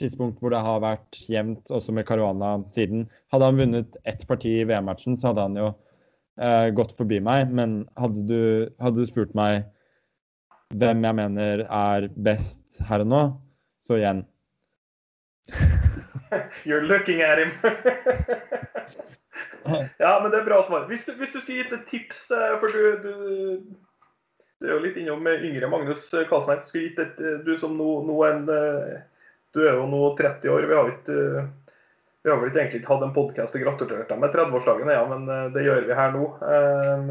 tidspunkt hvor det har vært jevnt, også med Caruana siden. Hadde han vunnet ett parti i VM-matchen, så hadde han jo uh, gått forbi meg. Men hadde du, hadde du spurt meg hvem jeg mener er best her og nå, så igjen You're looking at him. ja, men det er bra svar. Hvis du, hvis du skulle gitt et tips, eh, for du, du, du er jo litt innom yngre Magnus gitt et, eh, du som nå, nå en, eh, Du er jo nå 30 år. Vi har ikke vi har vel ikke egentlig hatt en podkast og gratulert deg med 30-årsdagen, ja, men det gjør vi her nå. En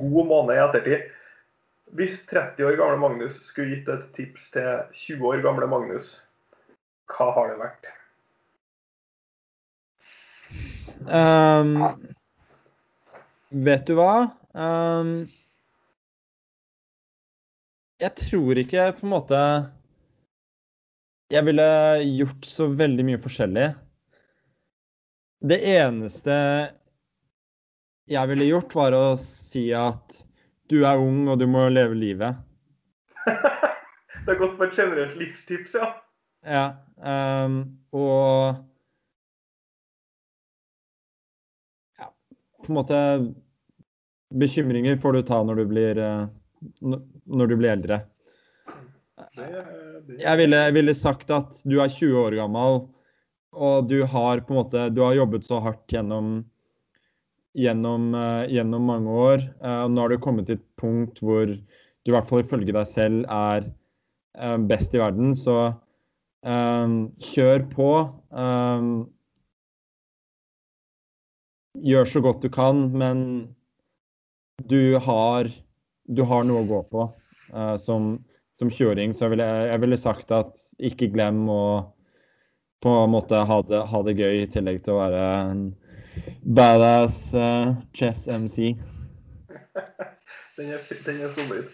god måned i ettertid. Hvis 30 år gamle Magnus skulle gitt et tips til 20 år gamle Magnus, hva har det vært? Um, vet du hva? Um, jeg tror ikke på en måte jeg ville gjort så veldig mye forskjellig. Det eneste jeg ville gjort, var å si at du er ung og du må leve livet. det har gått på et generelt livstips, ja. Ja. Um, og ja, på en måte Bekymringer får du ta når du blir, uh, når du blir eldre. Jeg ville, ville, sagt at du er 20 år gammel, og du har på en måte Du har jobbet så hardt gjennom, gjennom, uh, gjennom mange år. Og nå har du kommet til et punkt hvor du i hvert fall ifølge deg selv er best i verden. Så Um, kjør på. Um, gjør så godt du kan, men du har, du har noe å gå på. Uh, som, som kjøring så ville jeg, jeg ville sagt at ikke glem å på en måte ha det, ha det gøy, i tillegg til å være en badass uh, chess MC. den er, den er solid.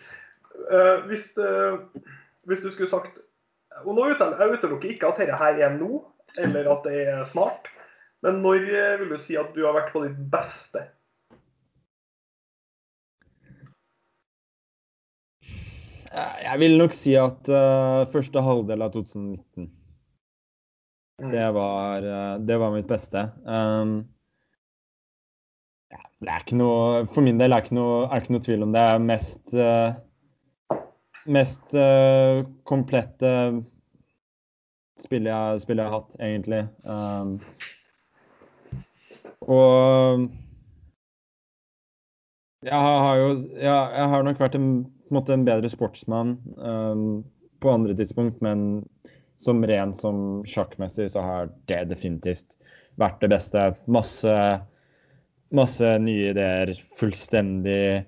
Uh, hvis, hvis du skulle sagt og nå Jeg utelukker ikke at dette her er nå, eller at det er snart. Men når eh, vil du si at du har vært på ditt beste? Jeg vil nok si at uh, første halvdel av 2019 mm. det, var, uh, det var mitt beste. Um, ja, det er ikke noe, for min del er det ikke noe, er ikke noe tvil om det. er mest uh, mest uh, komplette spillet jeg, spillet jeg, har hatt, egentlig. Um, og jeg har, jo jeg, jeg har nok vært en, en, en bedre sportsmann um, på andre tidspunkt, men som ren som sjakkmessig så har det definitivt vært det beste. Masse, masse nye ideer, fullstendig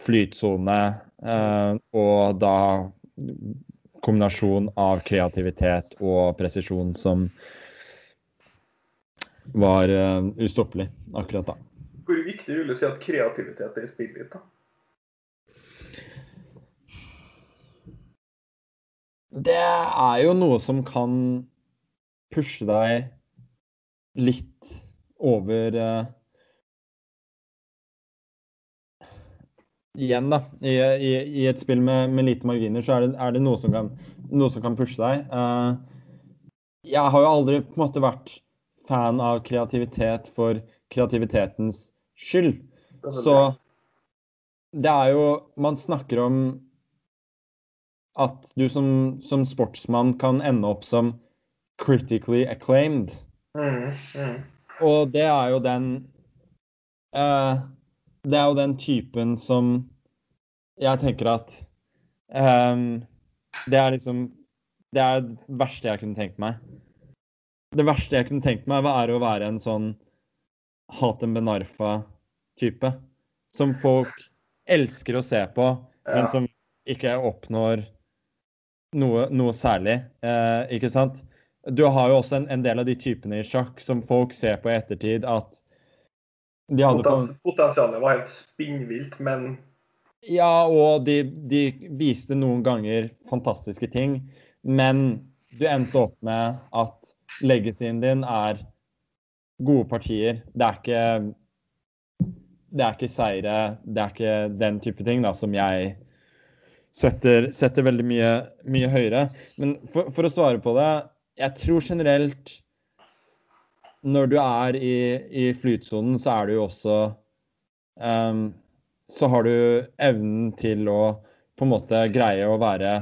flytsone. Uh, og da kombinasjon av kreativitet og presisjon som var uh, ustoppelig akkurat da. Hvor viktig vil du si at kreativitet er i spillet ditt? da? Det er jo noe som kan pushe deg litt over uh, igjen, da, i, i, i et spill med, med, lite marginer, så er det, er det noe, som kan, noe, som kan, pushe deg. Uh, jeg har jo aldri på en måte vært fan av kreativitet for kreativitetens skyld. Så det er jo Man snakker om at du som, som sportsmann kan ende opp som critically acclaimed. Mm, mm. Og det er jo den uh, Det er jo den typen som jeg tenker at um, Det er liksom Det er det verste jeg kunne tenkt meg. Det verste jeg kunne tenkt meg, er å være en sånn Hatem Benarfa-type. Som folk elsker å se på, men som ikke oppnår noe, noe særlig. Eh, ikke sant? Du har jo også en, en, del av de typene i sjakk som folk ser på i ettertid at Potens, Potensialet var helt spinnvilt, men Ja, og de, de, viste noen ganger fantastiske ting, men du endte opp med at legacyen din er gode partier. Det er ikke det er ikke seire, det er ikke den type ting da, som jeg setter, setter veldig mye, mye, høyere. Men for, for, å svare på det, jeg tror generelt når du er i, i flytsonen, så er du jo også um, Så har du evnen til å på en måte greie å være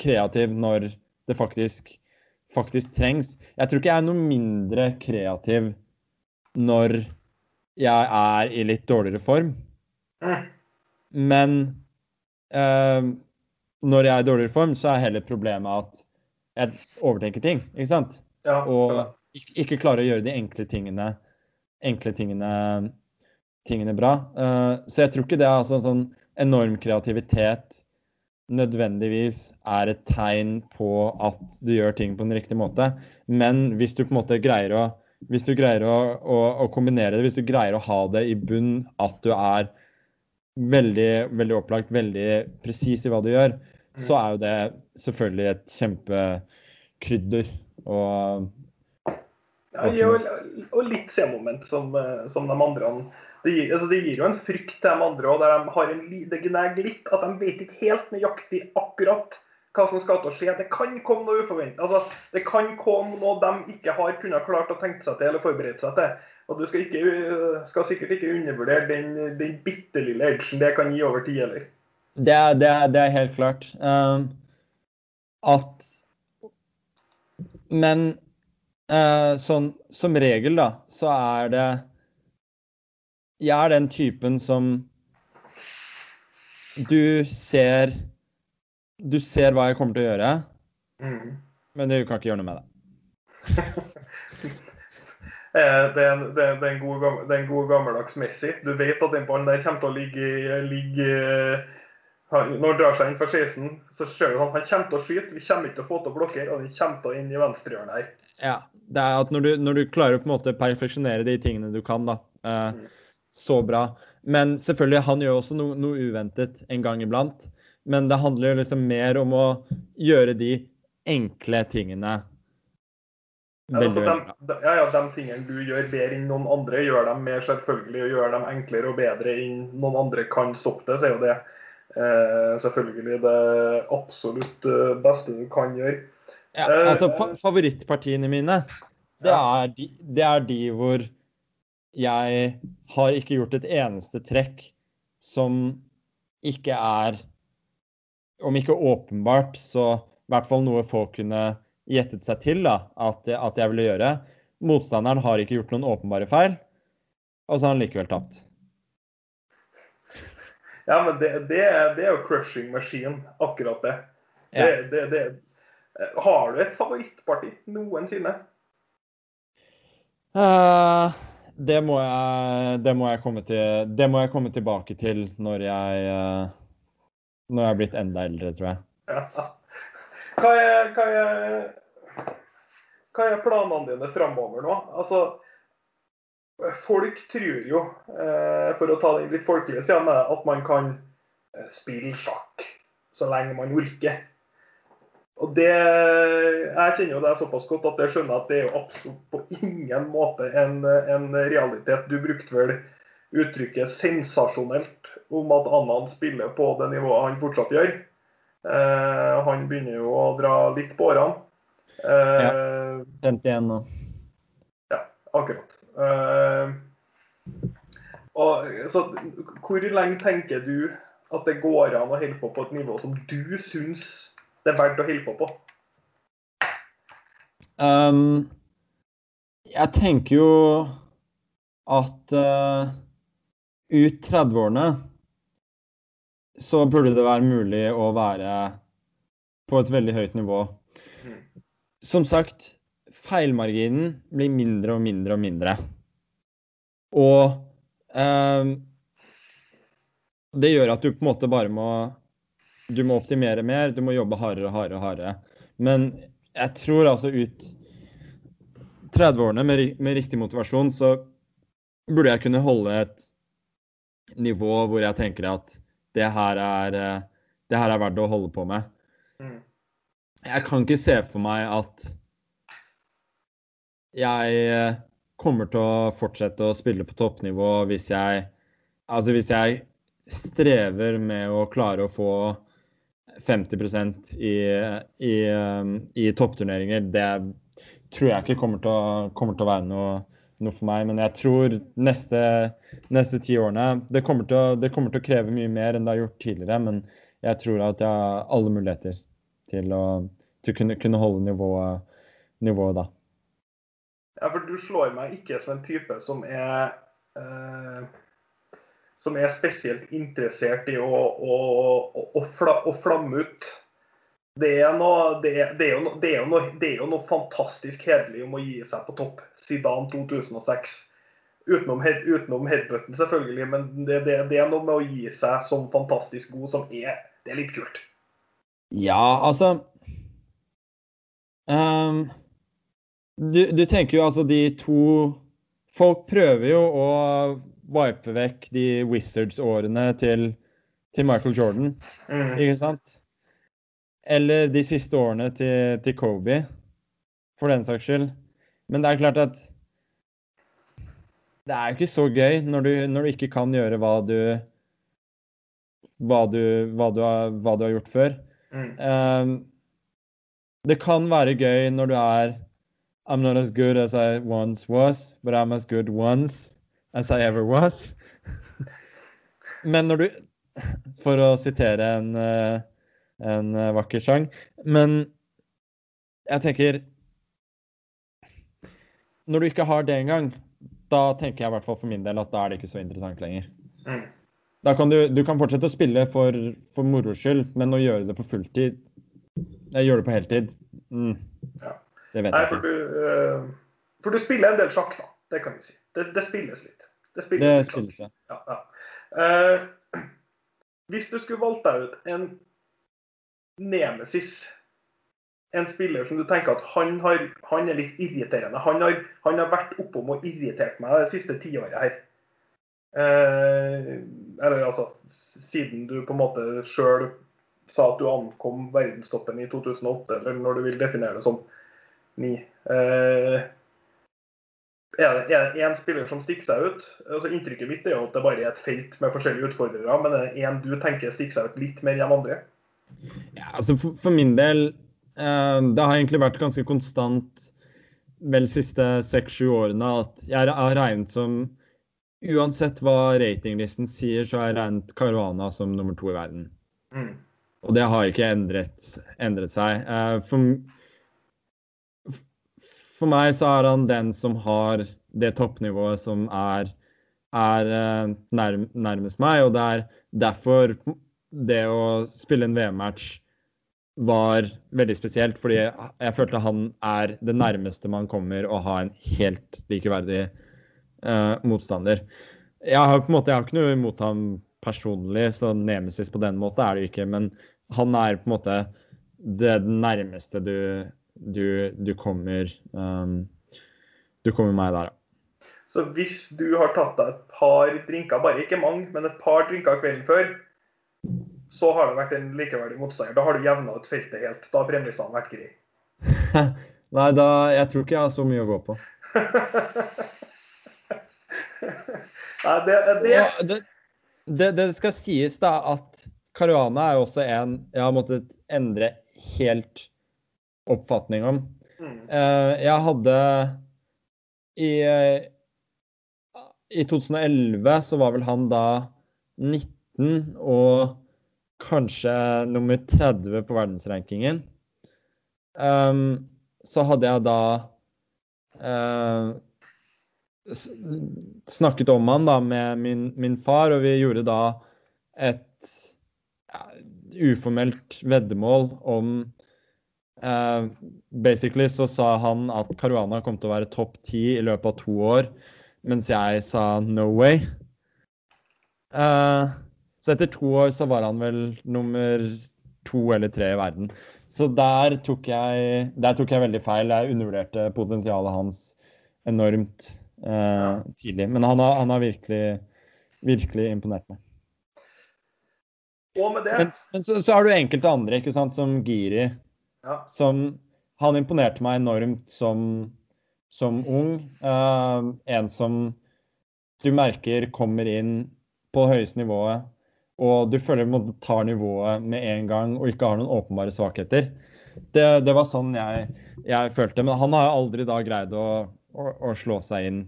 kreativ når det faktisk, faktisk trengs. Jeg tror ikke jeg er noe mindre kreativ når jeg er i litt dårligere form. Mm. Men uh, når jeg er i dårligere form, så er heller problemet at jeg overtenker ting. ikke sant? Ja, og ikke, klarer å gjøre de enkle tingene, enkle tingene, tingene bra. Uh, så jeg tror ikke det er altså en sånn enorm kreativitet nødvendigvis er et tegn på at du gjør ting på den riktige måte. Men hvis du på en måte greier å, hvis du greier å, å, å kombinere det, hvis du greier å ha det i bunn at du er veldig, veldig opplagt, veldig presis i hva du gjør, mm. så er jo det selvfølgelig et kjempekrydder. Og, ja, og, litt C-moment som, eh, som, de andre. Det gir, altså det gir, jo en frykt til de andre, og de har en, det gnager litt at de vet ikke helt nøyaktig akkurat hva som skal til å skje. Det kan komme noe uforventet. Altså, det kan komme noe de ikke har kunnet klart å tenke seg til eller forberede seg til. Og du skal, ikke, skal sikkert ikke undervurdere den, den bitte lille edgen det kan gi over tid heller. Det det, det er, helt klart. Um, at Men uh, sånn som regel, da, så er det Jeg er den typen som Du ser Du ser hva jeg kommer til å gjøre, mm. men du kan ikke gjøre noe med det. Eh, det er, en, det, er en god, det er en god gammeldags Messi. Du vet at den ballen der kommer til å ligge, ligge Når han drar seg inn for 16, så ser du han, han kommer til å skyte. Vi kommer ikke til å få til å blokkere, og den kommer til å inn i venstrehjørnet her. Ja, det er at når du, når du klarer å på en måte perfeksjonere de tingene du kan, da, eh, mm. så bra. Men selvfølgelig, han gjør også noe, noe uventet en gang iblant. Men det handler jo liksom mer om å gjøre de enkle tingene Altså, de, ja, ja, de tingene du gjør bedre enn noen andre, gjør dem mer selvfølgelig og gjør dem enklere og bedre enn noen andre kan stoppe det, så er jo det eh, selvfølgelig det absolutt eh, beste du kan gjøre. Ja, altså fa Favorittpartiene mine, det er, de, det er de hvor jeg har ikke gjort et eneste trekk som ikke er Om ikke åpenbart, så i hvert fall noe folk kunne gjettet seg til da, at, at, jeg ville gjøre. Motstanderen har ikke gjort noen åpenbare feil, og så har han likevel tapt. Ja, men det, det, det er jo crushing machine, akkurat det. Ja. det. Har du et favorittparti noensinne? Uh, det, må jeg, det, må til, det må jeg komme tilbake til når jeg, uh, når jeg er blitt enda eldre, tror jeg. Ja. Hva er, hva er, hva er planene dine framover nå? Altså, folk tror jo, uh, for å ta det litt folkelig, at man kan eh, spille sjakk så lenge man orker. Og det, Jeg kjenner jo det såpass godt at jeg skjønner at det er jo absolutt på ingen måte en, en realitet. Du brukte vel uttrykket 'sensasjonelt' om at Annan spiller på det nivået han fortsatt gjør. Eh, han begynner jo å dra litt på årene. Eh, Ja. 51 nå. Ja, Akkurat. Eh, og, så hvor lenge tenker du at det går an å holde på på et nivå som du syns det er verdt å på på? Um, jeg tenker jo at uh, ut 30-årene så burde det være mulig å være på et veldig høyt nivå. Mm. Som sagt, feilmarginen blir mindre og mindre og mindre. Og um, det gjør at du på en måte bare må Du må optimere mer, du må jobbe hardere og hardere hardere. Men jeg tror altså ut 30-årene med, med riktig motivasjon, så burde jeg kunne holde et nivå hvor jeg tenker at det her er, eh, det her er verdt å holde på med. Mm. Jeg kan ikke se for meg at jeg eh, kommer til å fortsette å spille på toppnivå hvis jeg Altså hvis jeg strever med å klare å få 50% i, i, um, i toppturneringer, det tror jeg ikke kommer til å, kommer til å være noe, noe for meg. Men jeg tror neste, neste ti årene det kommer, å, det kommer til å kreve mye mer enn det har gjort tidligere. Men jeg tror at jeg har alle muligheter til å, til å kunne, kunne holde nivået, nivået da. Ja, for du slår meg ikke som en type som er eh, som er spesielt interessert i å, å, å, å, fla, å flamme ut. Det er, jo, noe, fantastisk hederlig om å gi seg på topp. siden 2006. Utenom, head, utenom headbutten, selvfølgelig, men det er noe med å gi seg som fantastisk god som er, det er litt kult. Ja, altså um, du, du tenker jo altså de to Folk prøver jo å wipe vekk de Wizards-årene til, til Michael Jordan, Mm. ikke sant? Eller de siste årene til, til Kobe, for den saks skyld. Men det er klart at det er jo ikke så gøy når du, når du ikke kan gjøre hva du hva du, hva du, har, hva du har gjort før. Mm. Um, det kan være gøy når du er I'm not as good as I once was, but I'm as good once as I ever was. Men når du For å sitere en, eh, en eh, vakker sang. Men jeg tenker Når du ikke har det engang, da tenker jeg i hvert fall for min del at da er det ikke så interessant lenger. Mm. Da kan du, du kan fortsette å spille for, for moro skyld, men å gjøre det på fulltid Jeg gjør det på heltid. Mm. Ja. Det vet Nei, jeg for du, eh, for du spiller en del sjakk, da. Det kan du si. Det, det spilles litt. Det spilles Det spilles, ja. Ja, ja. Uh, hvis du skulle valgt deg ut en nemesis, en spiller som du tenker at han, har, han er litt irriterende Han har, han har vært oppom og irritert meg det siste tiåret her. Uh, eller altså siden du på en måte sjøl sa at du ankom verdenstoppen i 2008, eller når du vil definere det som ni. Eh, er det, én spiller som stikker seg ut? Altså Inntrykket mitt er jo at det bare er et felt med forskjellige utfordrere, men er det én du tenker stikker seg ut litt mer enn andre? Ja, altså for, for min del eh, Det har egentlig vært ganske konstant vel siste seks-sju årene at jeg har regnet som Uansett hva ratinglisten sier, så har jeg regnet Caruana som nummer to i verden. Mm. Og det har ikke endret, endret seg. Eh, for, for meg så er han den som har det toppnivået som er, er eh, nærm, nærmest meg, og det er derfor det å spille en VM-match var veldig spesielt, fordi jeg, følte han er det nærmeste man kommer å ha en helt likeverdig eh, motstander. Jeg har på en måte, jeg har ikke noe imot ham personlig, så nemesis på den måten er det jo ikke. Men han er på en måte det nærmeste du, du, du kommer um, Du kommer meg der, ja. Så hvis du har tatt deg et par drinker, bare ikke mange, men et par drinker kvelden før, så har det vært en likeverdig motstander. Da har du jevna ut feltet helt. Da har premissene vært greie. Nei, da Jeg tror ikke jeg har så mye å gå på. Nei, det, det... Ja, det, det, det skal sies da at Caruana er jo også en jeg har måttet endre helt oppfatning om. Mm. Eh, jeg hadde i, I 2011 så var vel han da 19 og kanskje nummer 30 på verdensrankingen. Um, så hadde jeg da uh, snakket om han da med min, min, far, og vi gjorde da et ja, uformelt veddemål om uh, Basically så sa han at Caruana kom til å være topp ti i løpet av to år, mens jeg sa no way. Uh, så etter to år så var han vel nummer to eller tre i verden. Så der tok jeg, der tok jeg veldig feil. Jeg undervurderte potensialet hans enormt uh, tidlig. Men han har, han har, virkelig, virkelig imponert meg. Og med det... Men, men så, så, har du enkelte andre, ikke sant, som Giri. Ja. Som Han imponerte meg enormt som, som ung. Uh, en som du merker kommer inn på høyeste nivået og du føler du tar nivået med en gang og ikke har noen åpenbare svakheter. Det, det var sånn jeg, jeg, følte. Men han har aldri da greid å, å, å slå seg inn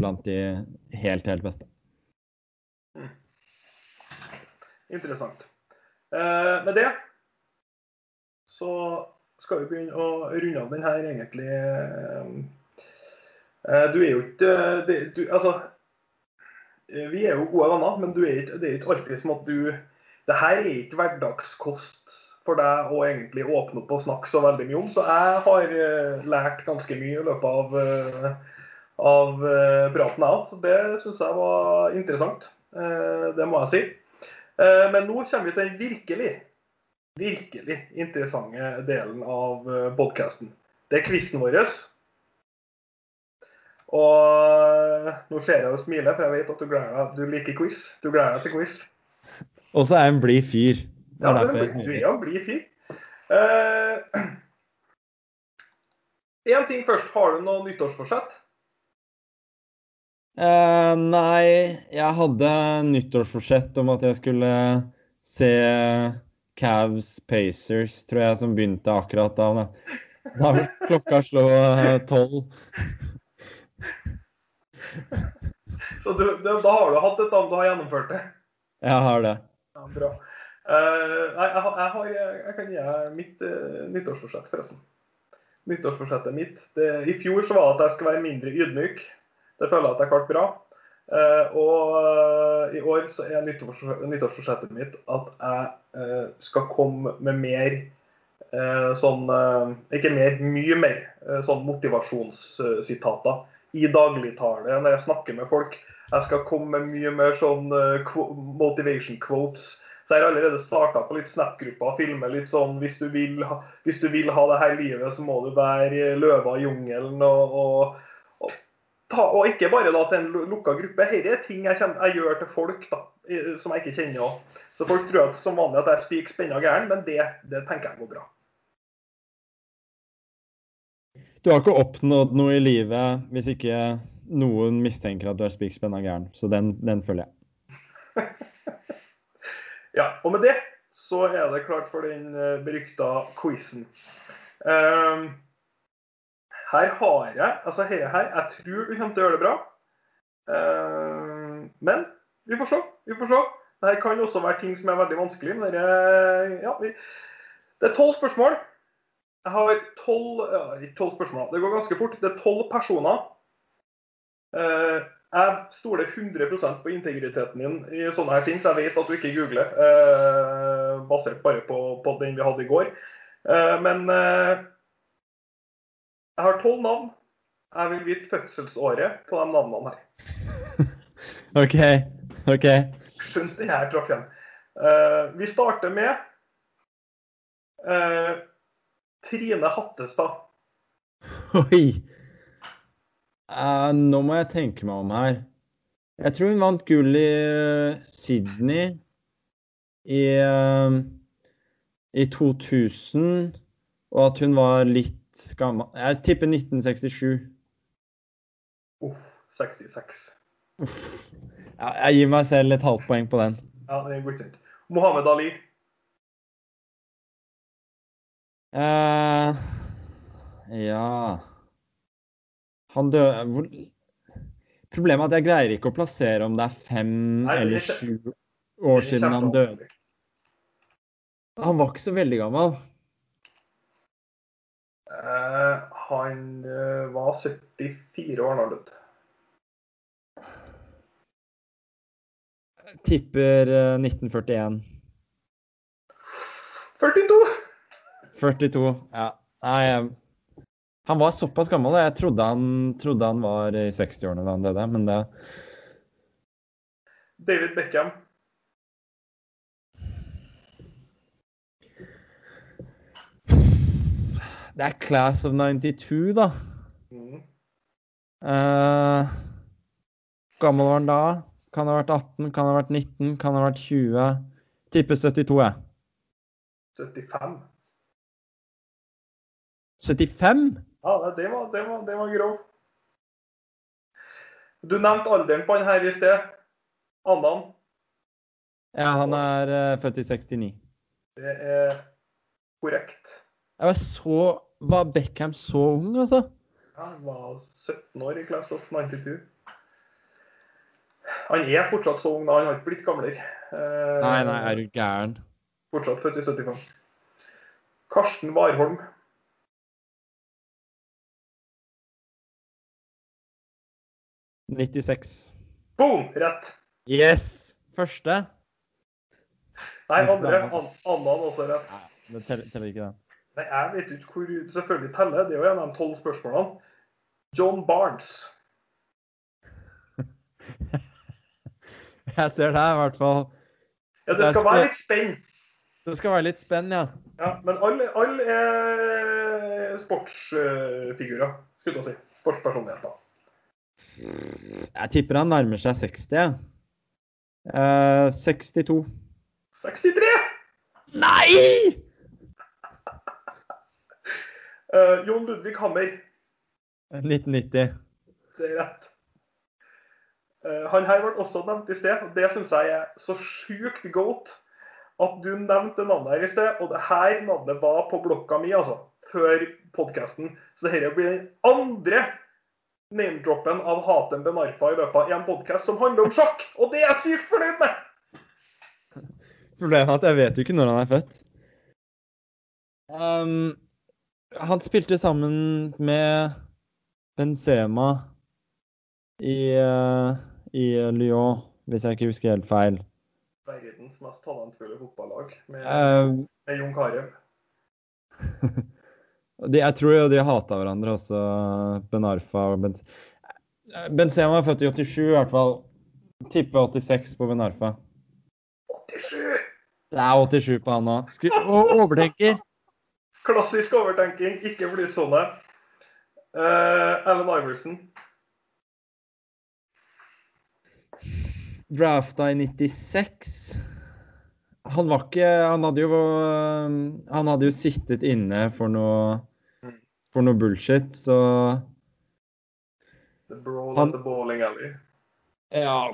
blant de helt, helt beste. Mm. Interessant. Eh, med det så skal vi begynne å runde av den her, egentlig. Eh, du er jo ikke du, Altså Eh, vi er jo gode venner, men er ikke, det er ikke alltid som at du Det her er ikke hverdagskost for deg å egentlig åpne opp og snakke så veldig mye om. Så jeg har lært ganske mye i løpet av, av praten, jeg òg. Så det syns jeg var interessant. det må jeg si. men nå kommer vi til den virkelig, virkelig interessante delen av podkasten. Det er quizen vår. Og nå ser jeg og smiler, for jeg vet at du, gleder, du liker quiz. Du gleder deg til quiz. Og så er jeg en blid fyr. Ja, du er en blid fyr. Uh, en ting først. Har du noe nyttårsforsett? Uh, nei, jeg hadde nyttårsforsett om at jeg skulle se Cavs Pacers, tror jeg, som begynte akkurat da. Da vil klokka slå eh, tolv. Så du, du, da har du hatt et navn, du har gjennomført det? Jeg har det. Ja, bra. Uh, jeg, jeg, har, jeg, kan gi deg mitt uh, nyttårsforsett, forresten. Nyttårsforsettet mitt det, I fjor så var det at jeg skulle være mindre ydmyk. Det føler jeg at jeg klarte bra. Uh, og i år så er nyttårsforsettet mitt at jeg skal komme med mer sånn Ikke mer, mye mer sånn motivasjonssitater i dagligtale når jeg snakker med folk. Jeg skal komme med mye mer sånn motivation quotes. Så jeg har allerede starta på litt Snap-grupper og filmer litt sånn hvis du, vil hvis du vil ha det her livet, så må du være løva i jungelen. Og, og, ta, og, ikke bare da til en lukka gruppe. Dette er ting jeg, kommer, jeg, gjør til folk da, som jeg ikke kjenner. Også. Så folk tror at, som vanlig at jeg spiker spenna gæren, men det, det tenker jeg går bra. Du har ikke oppnådd noe i livet hvis ikke noen mistenker at du er spik spenna gæren. Så den, den følger jeg. ja, og med det så er det klart for den uh, berykta quizen. Um, her har jeg Altså, her, her Jeg tror du kommer til å gjøre det bra. Uh, men vi får se. Vi får se. Dette kan også være ting som er veldig vanskelig. Men det er, ja, vi, det er tolv spørsmål. Jeg har tolv ja, Ikke tolv spørsmål. Det går ganske fort. Det er tolv personer. Uh, jeg stoler 100% på integriteten din i sånne her ting, så jeg vet at du ikke googler. Uh, basert bare på, på den vi hadde i går. Men jeg har tolv navn. Jeg vil vite fødselsåret på de navnene her. OK. OK. Skjønt det her traff igjen. Vi starter med Trine Hattestad. Oi. Uh, nå må jeg tenke meg om her. Jeg tror hun vant gull i uh, Sydney i, uh, i 2000, og at hun var litt gammel. Jeg tipper 1967. Uff, 66. Uff. Ja, jeg gir meg selv et halvt poeng på den. Ja, det er godkjent. Mohammed Ali. Eh, ja Han døde hvor... Problemet er at jeg greier ikke å plassere om det er fem Nei, det er eller sju år siden han døde. Han var ikke så veldig gammel. Eh, han eh, var 74 år døde. Tipper eh, 1941. 42! 42. Ja. Nei, han var såpass gammel. Jeg trodde han, trodde han var i 60-årene da han døde, men det David Beckham. Det er Class of 92, da. Mm. Uh, gammel var han da? Kan ha vært 18, kan ha vært 19, kan ha vært 20. Tipper 72, jeg. 75. 75? Ja, det var, det var, det var grov. Du nevnte alderen på han her i sted. Andan. Ja, han er eh, født i 69. Det er korrekt. Jeg var så Var Beckham så ung, altså? Ja, Han var 17 år i Class of 92. Han er fortsatt så ung, da. Han har ikke blitt gamlere. Eh, Nei, nei, er du gæren? Fortsatt født i 75. Karsten Warholm. – 96. Boom! Rett. Yes! Første? Nei, andre. Anna Annan også rett. Nei, det teller ikke, det. Nei, jeg vet ikke hvor selvfølgelig teller. Det er jo en av de tolv spørsmålene. John Barnes. Jeg ser det her, i hvert fall. Ja, Det skal være litt spenn. Det skal være litt spenn, ja. Ja, men alle, all er sportsfigurer, skulle jeg si. Sportspersonligheter. Jeg tipper han nærmer seg 60. Ja. Eh, 62. 63! Nei! Eh, Jon Ludvig Hammer. 1990. Det er rett. Uh, han her ble også nevnt i sted, og det syns jeg er så sjukt godt at du nevnte navnet her i sted. Og det her navnet var på blokka mi, altså, før podkasten. Så dette blir den andre name-droppen av Hatem Benarfa i løpet av en podkast som handler om sjakk. Og det er jeg sykt fornøyd med! Problemet er at jeg vet jo ikke når han er født. Um, han spilte sammen med Benzema i, eh, i Lyon, hvis jeg ikke husker helt feil. Verdens mest talentfulle fotballag med, uh, med Jon Carew. jeg tror jo de hata hverandre også, Ben Arfa og Benz... Benzema er født i 87 i hvert fall. Tipper 86 på Ben Arfa. 87! Det er 87 på han òg. Overtenker. Klassisk overtenking, ikke flytsone. Uh, Alan Iverson. Drafta i 96. Han var ikke Han hadde jo Han hadde jo sittet inne for noe for noe bullshit, så The Brawl Han- at the Bowling Alley. Ja,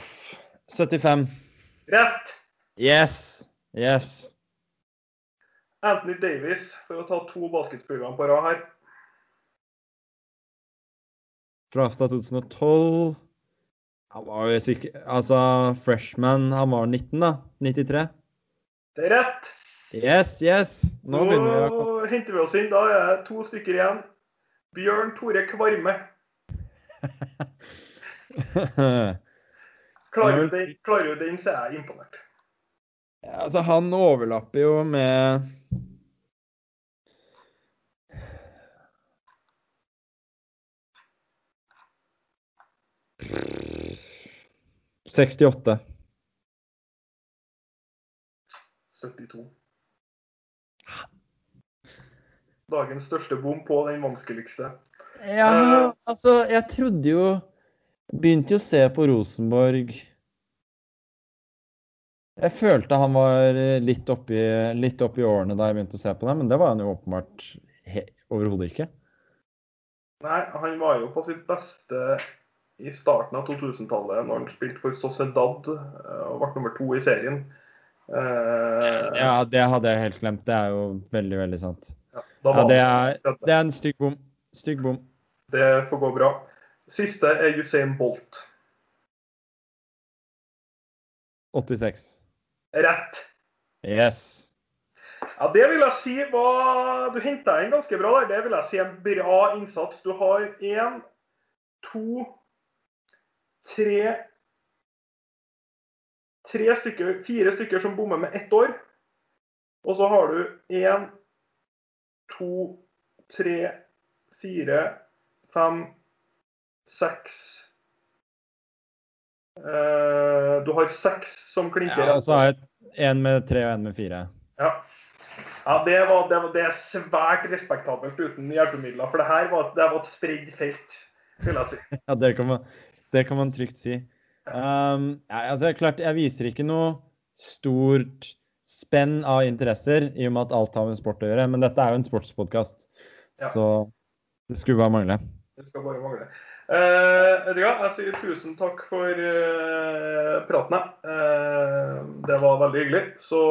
75. Rett! Yes! Yes. Anthony Davis, for å ta to basketspillere på rad her. Drafta 2012. Han var jo sikker Altså, freshman, han var 19, da. 93. Det er rett! Yes, yes! Nå begynner vi å henter vi oss inn. Da er det to stykker igjen. Bjørn Tore Kvarme. Klarer du den, klarer du den så er jeg imponert. Altså, han overlapper jo med Sekstiåtte. 72. Dagens største bom på den vanskeligste. Ja, altså, jeg trodde jo Begynte jo å se på Rosenborg Jeg følte han var litt oppi, litt oppi årene da jeg begynte å se på det, men det var han jo åpenbart overhodet ikke. Nei, han var jo på sitt beste i starten av 2000-tallet, når han spilte for Sociedad eh, og ble nummer to i serien. Uh, Ja, det hadde jeg helt glemt. Det er jo veldig, veldig sant. ja, Ja, det er, det er en stygg bom. Stygg bom. det får gå bra. Siste er Usain Bolt. 86. Rett. Yes. Ja, Det vil jeg si var Du henta inn ganske bra der. Det vil jeg si en bra innsats. Du har én, to, tre Tre stykker, fire stykker som bommer med ett år. Og så har du én, to, tre, fire, fem, seks Eh, Du har seks som klinker. Ja, og så har jeg en med tre og en med fire. Ja. ja det, var, det, var, det er svært respektabelt uten hjelpemidler. For det her var, det var et spredd felt, vil jeg si. Ja, det kan man, det kan man trygt si. Um, ja, altså, klart, jeg viser ikke noe stort spenn av interesser, i og med at alt har med sport å gjøre. Men dette er jo en sportspodkast, Ja. så det skulle bare mangle. Det skal bare mangle. Eh, ja, jeg sier tusen takk for eh, praten. Eh, det var veldig hyggelig. Så